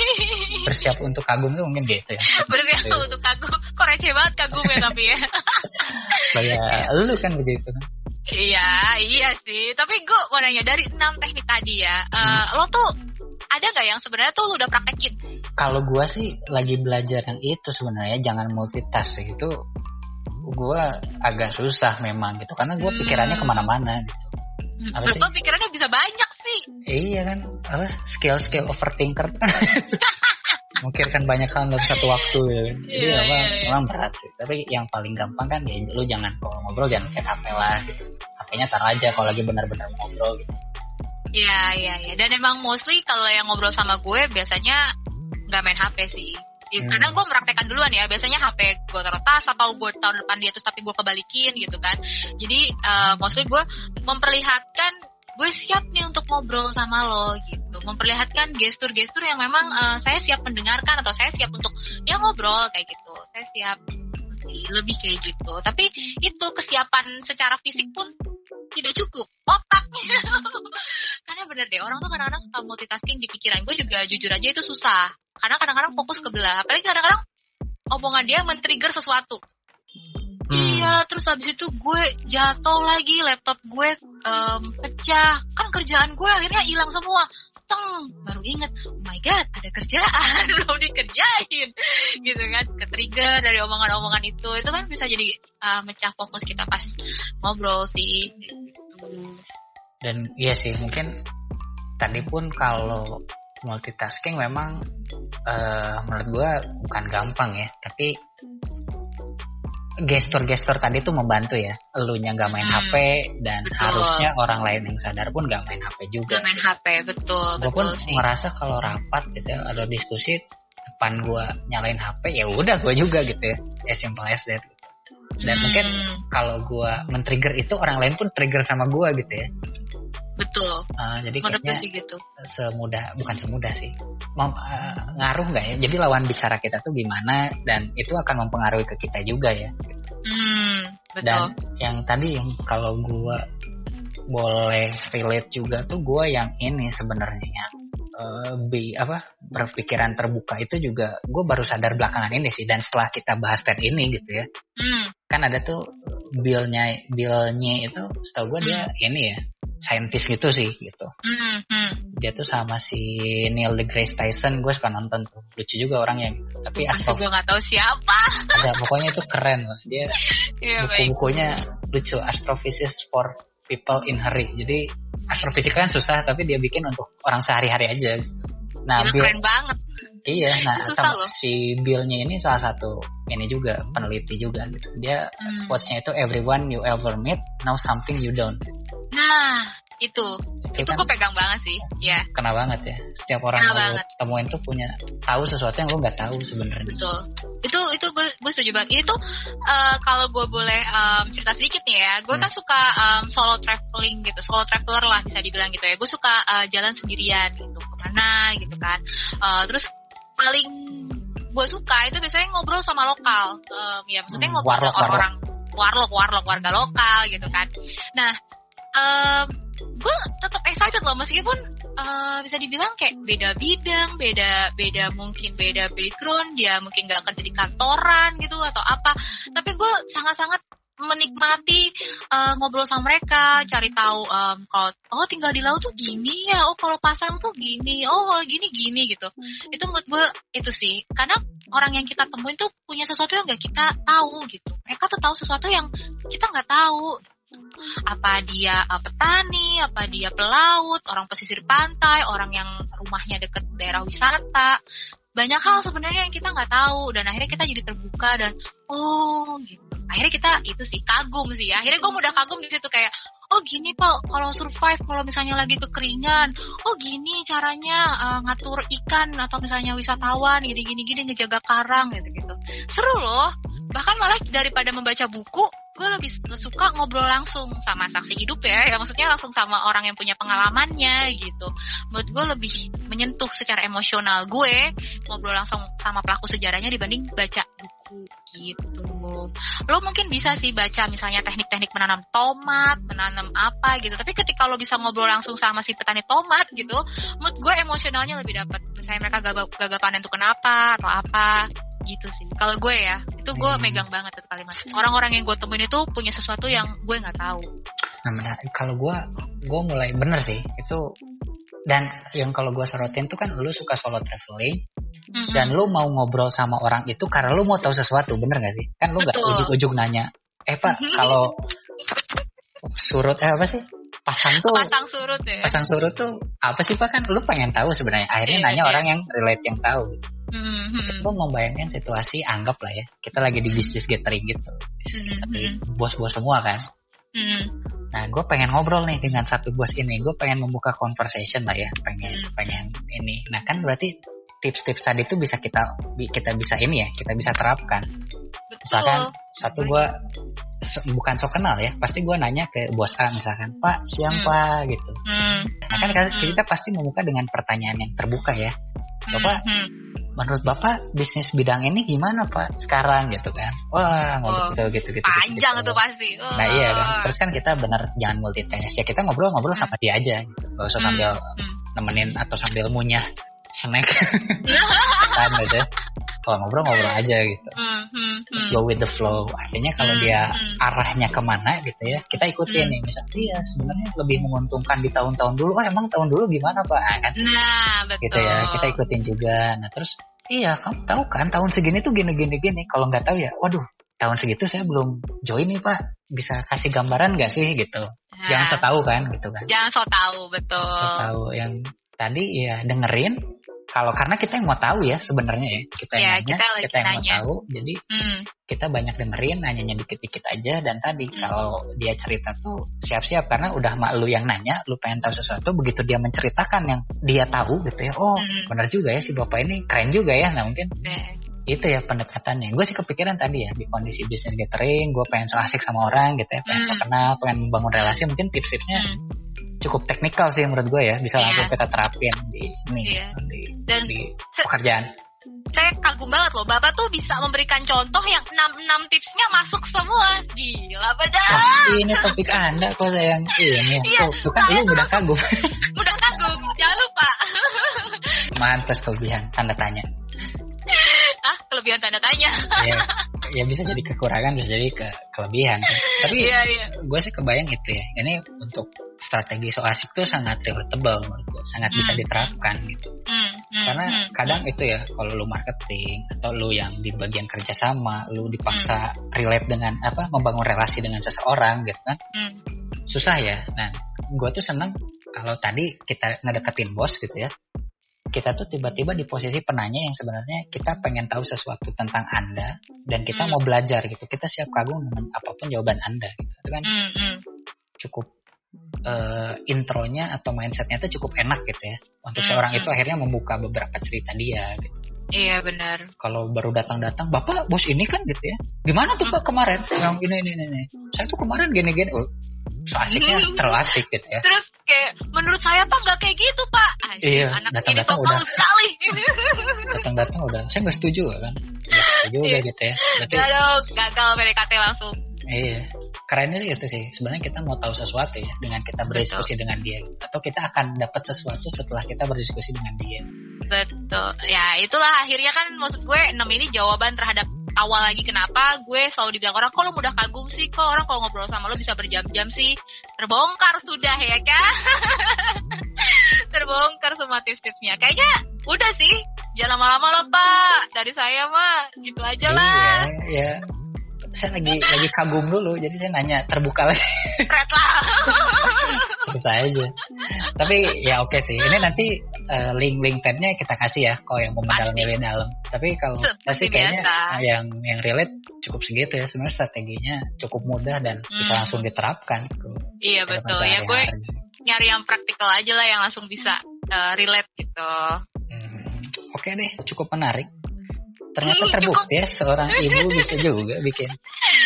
Speaker 1: Bersiap untuk kagum tuh mungkin gitu ya.
Speaker 2: Bersiap gitu. untuk kagum. Kok receh banget kagum ya. Tapi ya
Speaker 1: kayak lu kan begitu kan.
Speaker 2: Iya, iya sih. Tapi gue mau nanya dari enam teknik tadi ya, uh, hmm. lo tuh ada nggak yang sebenarnya tuh lo udah praktekin?
Speaker 1: Kalau gue sih lagi belajar yang itu sebenarnya jangan multitask sih itu gue agak susah memang gitu karena gue pikirannya hmm. ke mana-mana gitu.
Speaker 2: Hmm, apa sih? pikirannya bisa banyak sih.
Speaker 1: Iya kan, apa skill-skill overthinker kan. Banyak hal dalam satu waktu ya. Kan. Jadi yeah, apa, yeah, yeah. memang berat sih. Tapi yang paling gampang kan ya lu jangan kalau ngobrol jangan kayak HP lah gitu. HP-nya taruh aja kalau lagi benar-benar ngobrol gitu.
Speaker 2: Iya, iya, iya. Dan emang mostly kalau yang ngobrol sama gue biasanya nggak main HP sih. Ya, hmm. Karena gue meraktekan duluan ya. Biasanya HP gue taruh tas atau gue taruh depan dia terus tapi gue kebalikin gitu kan. Jadi uh, mostly gue memperlihatkan gue siap nih untuk ngobrol sama lo gitu. Memperlihatkan gestur-gestur yang memang uh, saya siap mendengarkan atau saya siap untuk ya ngobrol kayak gitu. Saya siap lebih kayak gitu. Tapi itu kesiapan secara fisik pun tidak cukup. Otaknya. Karena bener deh orang tuh kadang-kadang suka multitasking di pikiran. Gue juga jujur aja itu susah. Karena kadang-kadang fokus ke belah. Apalagi kadang-kadang omongan dia men-trigger sesuatu. Hmm. iya terus habis itu gue jatuh lagi laptop gue um, pecah. Kan kerjaan gue akhirnya hilang semua teng baru inget oh my god ada kerjaan belum dikerjain. Gitu kan ke dari omongan-omongan itu. Itu kan bisa jadi uh, mecah fokus kita pas ngobrol sih.
Speaker 1: Dan iya sih mungkin tadi pun kalau multitasking memang uh, menurut gue bukan gampang ya. Tapi gestur-gestur tadi tuh membantu ya. Elunya nggak main hmm, HP dan betul. harusnya orang lain yang sadar pun nggak main HP juga.
Speaker 2: Gak main HP, betul.
Speaker 1: Gue pun sih. merasa kalau rapat gitu ya, ada diskusi depan gue nyalain HP ya udah gue juga gitu ya. As simple as that. Dan hmm. mungkin kalau gue men-trigger itu orang lain pun trigger sama gue gitu ya.
Speaker 2: Betul.
Speaker 1: Uh, jadi kayaknya gitu. semudah bukan semudah sih. Mem, uh, ngaruh nggak ya? Jadi lawan bicara kita tuh gimana dan itu akan mempengaruhi ke kita juga ya.
Speaker 2: Hmm, betul.
Speaker 1: Dan yang tadi yang kalau gue boleh relate juga tuh gue yang ini sebenarnya uh, B apa berpikiran terbuka itu juga gue baru sadar belakangan ini sih dan setelah kita bahas TED ini gitu ya hmm. kan ada tuh billnya billnya itu setahu gue hmm. dia ini ya saintis gitu sih gitu. Mm -hmm. Dia tuh sama si Neil deGrasse Tyson, gue suka nonton tuh, lucu juga orangnya. Tapi
Speaker 2: astro gue gak tahu siapa.
Speaker 1: Ada pokoknya itu keren loh. Dia yeah, buku-bukunya lucu, Astrophysics for People in Hurry. Jadi astrofisika kan susah, tapi dia bikin untuk orang sehari-hari aja.
Speaker 2: Nah, Bill, keren banget.
Speaker 1: Iya, nah atau si Billnya ini salah satu ini juga peneliti juga gitu. Dia hmm. quotes-nya itu everyone you ever meet know something you don't.
Speaker 2: Nah, itu. Itu, itu kan, gue pegang banget sih, ya.
Speaker 1: Kena banget ya. Setiap orang yang lo temuin tuh punya tahu sesuatu yang lo nggak tahu sebenarnya.
Speaker 2: Betul. Itu itu gue, gue setuju banget. Itu uh, kalau gue boleh um, cerita sedikit nih ya, gue hmm. kan suka um, solo traveling gitu, solo traveler lah bisa dibilang gitu ya. Gue suka uh, jalan sendirian gitu, ke mana gitu kan. Uh, terus paling gue suka itu biasanya ngobrol sama lokal, um, ya maksudnya ngobrol sama orang-orang warlock warlock warga lokal gitu kan. Nah um, gue tetap excited loh meskipun uh, bisa dibilang kayak beda bidang, beda beda mungkin beda background, dia mungkin gak kerja di kantoran gitu atau apa. Tapi gue sangat-sangat menikmati uh, ngobrol sama mereka, cari tahu um, kalau oh tinggal di laut tuh gini ya, oh kalau pasang tuh gini, oh kalau gini gini gitu. Itu menurut gue itu sih, karena orang yang kita temuin tuh punya sesuatu yang gak kita tahu gitu. Mereka tuh tahu sesuatu yang kita nggak tahu. Apa dia uh, petani, apa dia pelaut, orang pesisir pantai, orang yang rumahnya deket daerah wisata, banyak hal sebenarnya yang kita nggak tahu dan akhirnya kita jadi terbuka dan oh gitu. Akhirnya kita itu sih kagum sih. Ya akhirnya gue udah kagum di situ kayak oh gini pak kalau survive kalau misalnya lagi kekeringan oh gini caranya uh, ngatur ikan atau misalnya wisatawan gini gini gini ngejaga karang gitu gitu seru loh bahkan malah daripada membaca buku gue lebih suka ngobrol langsung sama saksi hidup ya. Ya maksudnya langsung sama orang yang punya pengalamannya gitu. Menurut gue lebih menyentuh secara emosional gue ngobrol langsung sama pelaku sejarahnya dibanding baca buku gitu. Lo mungkin bisa sih baca misalnya teknik-teknik menanam tomat menanam apa gitu. Tapi ketika lo bisa ngobrol langsung sama si petani tomat gitu menurut gue emosionalnya lebih dapat misalnya mereka gagal panen itu kenapa atau apa gitu sih. Kalau gue ya itu gue hmm. megang banget itu kalimat. Orang-orang yang gue temuin itu punya sesuatu yang gue nggak tahu.
Speaker 1: Nah kalau gue gue mulai bener sih. Itu dan yang kalau gue sorotin tuh kan lu suka solo traveling mm-hmm. dan lu mau ngobrol sama orang itu karena lu mau tahu sesuatu bener gak sih? Kan lu nggak ujuk-ujuk nanya eh pak kalau surut eh apa sih? Pasang tuh
Speaker 2: pasang surut ya?
Speaker 1: pasang surut tuh apa sih pak? Kan lu pengen tahu sebenarnya. Akhirnya yeah, nanya yeah. orang yang relate yang tahu mm-hmm. lu membayangkan situasi anggap lah ya kita lagi di bisnis gathering gitu mm-hmm. bos-bos semua kan mm-hmm. nah gue pengen ngobrol nih dengan satu bos ini gue pengen membuka conversation lah ya pengen mm-hmm. pengen ini nah kan berarti tips-tips tadi itu bisa kita kita bisa ini ya kita bisa terapkan Betul. misalkan satu gue bukan so kenal ya pasti gue nanya ke bos A misalkan Pak siang hmm. Pak gitu hmm. nah kan hmm. kita pasti membuka dengan pertanyaan yang terbuka ya Bapak hmm. Menurut Bapak bisnis bidang ini gimana Pak sekarang gitu kan wah ngobrol oh, gitu gitu gitu
Speaker 2: panjang gitu. tuh pasti oh.
Speaker 1: nah iya kan terus kan kita bener jangan multitask ya kita ngobrol-ngobrol hmm. sama dia aja gitu. gak usah sambil hmm. nemenin atau sambil munyah snack kan gitu kalau ngobrol-ngobrol aja gitu. Mm, mm, Just go with the flow. Artinya kalau mm, dia mm. arahnya ke mana gitu ya kita ikutin mm. nih. Misalnya dia sebenarnya lebih menguntungkan di tahun-tahun dulu. Oh emang tahun dulu gimana pak? Nah, kan?
Speaker 2: Nah betul
Speaker 1: gitu ya kita ikutin juga. Nah terus iya kamu tahu kan tahun segini tuh gini gini gini kalau nggak tahu ya waduh tahun segitu saya belum join nih pak. Bisa kasih gambaran nggak sih? Gitu. Nah, jangan so tahu kan gitu kan.
Speaker 2: Jangan so tahu betul.
Speaker 1: So tahu yang tadi ya dengerin kalau karena kita yang mau tahu ya sebenarnya ya kita yang ya, nanya kita, kita yang nanya. mau tahu jadi hmm. kita banyak dengerin nanyanya dikit-dikit aja dan tadi hmm. kalau dia cerita tuh siap-siap karena udah mak lu yang nanya lu pengen tahu sesuatu begitu dia menceritakan yang dia tahu gitu ya oh hmm. benar juga ya si bapak ini keren juga ya nah mungkin hmm. Itu ya pendekatannya. Gue sih kepikiran tadi ya di kondisi bisnis gathering gue pengen so asik sama orang gitu ya pengen hmm. so kenal pengen membangun relasi mungkin tips-tipsnya hmm. cukup teknikal sih menurut gue ya bisa yeah. langsung kita terapin di ini yeah. di, Dan di pekerjaan.
Speaker 2: saya kagum banget loh bapak tuh bisa memberikan contoh yang enam enam tipsnya masuk semua. Gila benar
Speaker 1: oh, ini topik anda kok sayang. Ini iya, tuh, tuh kan lu udah kagum.
Speaker 2: Udah kagum jangan lupa.
Speaker 1: Mantas kelebihan tanda tanya
Speaker 2: ah kelebihan tanda tanya
Speaker 1: ya, ya bisa jadi kekurangan bisa jadi ke kelebihan kan? tapi yeah, yeah. gue sih kebayang itu ya ini untuk strategi so asik tuh sangat relatable menurut gue sangat mm. bisa hmm. diterapkan gitu mm. Mm. karena mm. kadang mm. itu ya kalau lu marketing atau lu yang di bagian kerjasama lu dipaksa mm. relate dengan apa membangun relasi dengan seseorang gitu kan mm. susah ya nah gue tuh seneng kalau tadi kita ngedeketin bos gitu ya kita tuh tiba-tiba di posisi penanya yang sebenarnya kita pengen tahu sesuatu tentang Anda dan kita hmm. mau belajar gitu. Kita siap kagum dengan apa pun jawaban Anda gitu. Itu kan hmm, hmm. cukup uh, intronya atau mindsetnya itu cukup enak gitu ya. Untuk hmm, seorang hmm. itu akhirnya membuka beberapa cerita dia gitu.
Speaker 2: Iya benar.
Speaker 1: Kalau baru datang-datang, bapak bos ini kan gitu ya. Gimana tuh pak kemarin? Yang ini ini ini. Saya tuh kemarin gini-gini. Oh, so asiknya terlalu asik gitu ya.
Speaker 2: Terus kayak menurut saya pak nggak kayak gitu pak.
Speaker 1: Ay, iya. Datang-datang udah.
Speaker 2: sekali.
Speaker 1: Datang-datang udah. Saya nggak setuju kan. Setuju udah gitu ya.
Speaker 2: Berarti. Gagal PDKT langsung.
Speaker 1: Iya. kerennya sih itu sih. Sebenarnya kita mau tahu sesuatu ya dengan kita berdiskusi Betul. dengan dia. Atau kita akan dapat sesuatu setelah kita berdiskusi dengan dia.
Speaker 2: Betul. Ya, itulah akhirnya kan maksud gue 6 ini jawaban terhadap awal lagi kenapa gue selalu dibilang orang kok lo mudah kagum sih? Kok orang kalau ngobrol sama lo bisa berjam-jam sih? Terbongkar sudah ya kan? Terbongkar semua tips-tipsnya. Kayaknya udah sih. Jangan lama-lama lo pak. Dari saya mah gitu aja lah.
Speaker 1: Iya, iya saya lagi lagi kagum dulu jadi saya nanya terbuka lagi. Terus aja. Tapi ya oke okay sih. Ini nanti uh, link link tabnya kita kasih ya kalau yang mau mendalami lebih dalam. Tapi kalau pasti kayaknya yang yang relate cukup segitu ya. Sebenarnya strateginya cukup mudah dan hmm. bisa langsung diterapkan
Speaker 2: iya betul. Ya gue nyari yang praktikal aja lah yang langsung bisa uh, relate gitu.
Speaker 1: Hmm, oke okay deh. Cukup menarik ternyata terbukti ya seorang ibu bisa juga bikin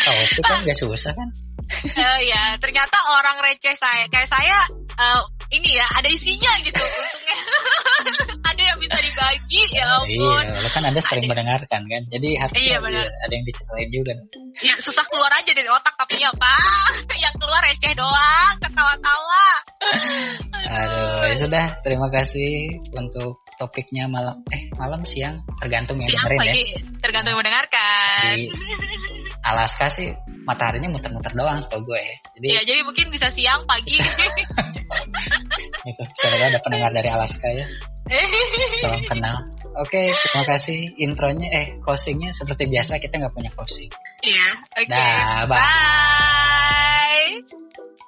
Speaker 1: kopi kan gak susah kan?
Speaker 2: Uh, ya ternyata orang receh saya kayak saya uh, ini ya ada isinya gitu untungnya. Ada yang bisa dibagi ya ampun.
Speaker 1: iya kan anda sering ada. mendengarkan kan jadi harus iya, ada yang diceritain juga
Speaker 2: ya susah keluar aja dari otak tapi ya pak yang keluar receh doang ketawa-tawa.
Speaker 1: Aduh ya sudah terima kasih untuk topiknya malam eh malam siang tergantung yang dengerin ya.
Speaker 2: tergantung yang mendengarkan.
Speaker 1: Di Alaska sih mataharinya muter-muter doang setahu gue ya.
Speaker 2: Jadi ya jadi mungkin bisa siang pagi.
Speaker 1: Itu saya ada pendengar dari Alaska ya. Salam kenal. Oke terima kasih intronya eh closingnya seperti biasa kita nggak punya closing.
Speaker 2: Iya oke. Okay.
Speaker 1: Dah, bye, bye.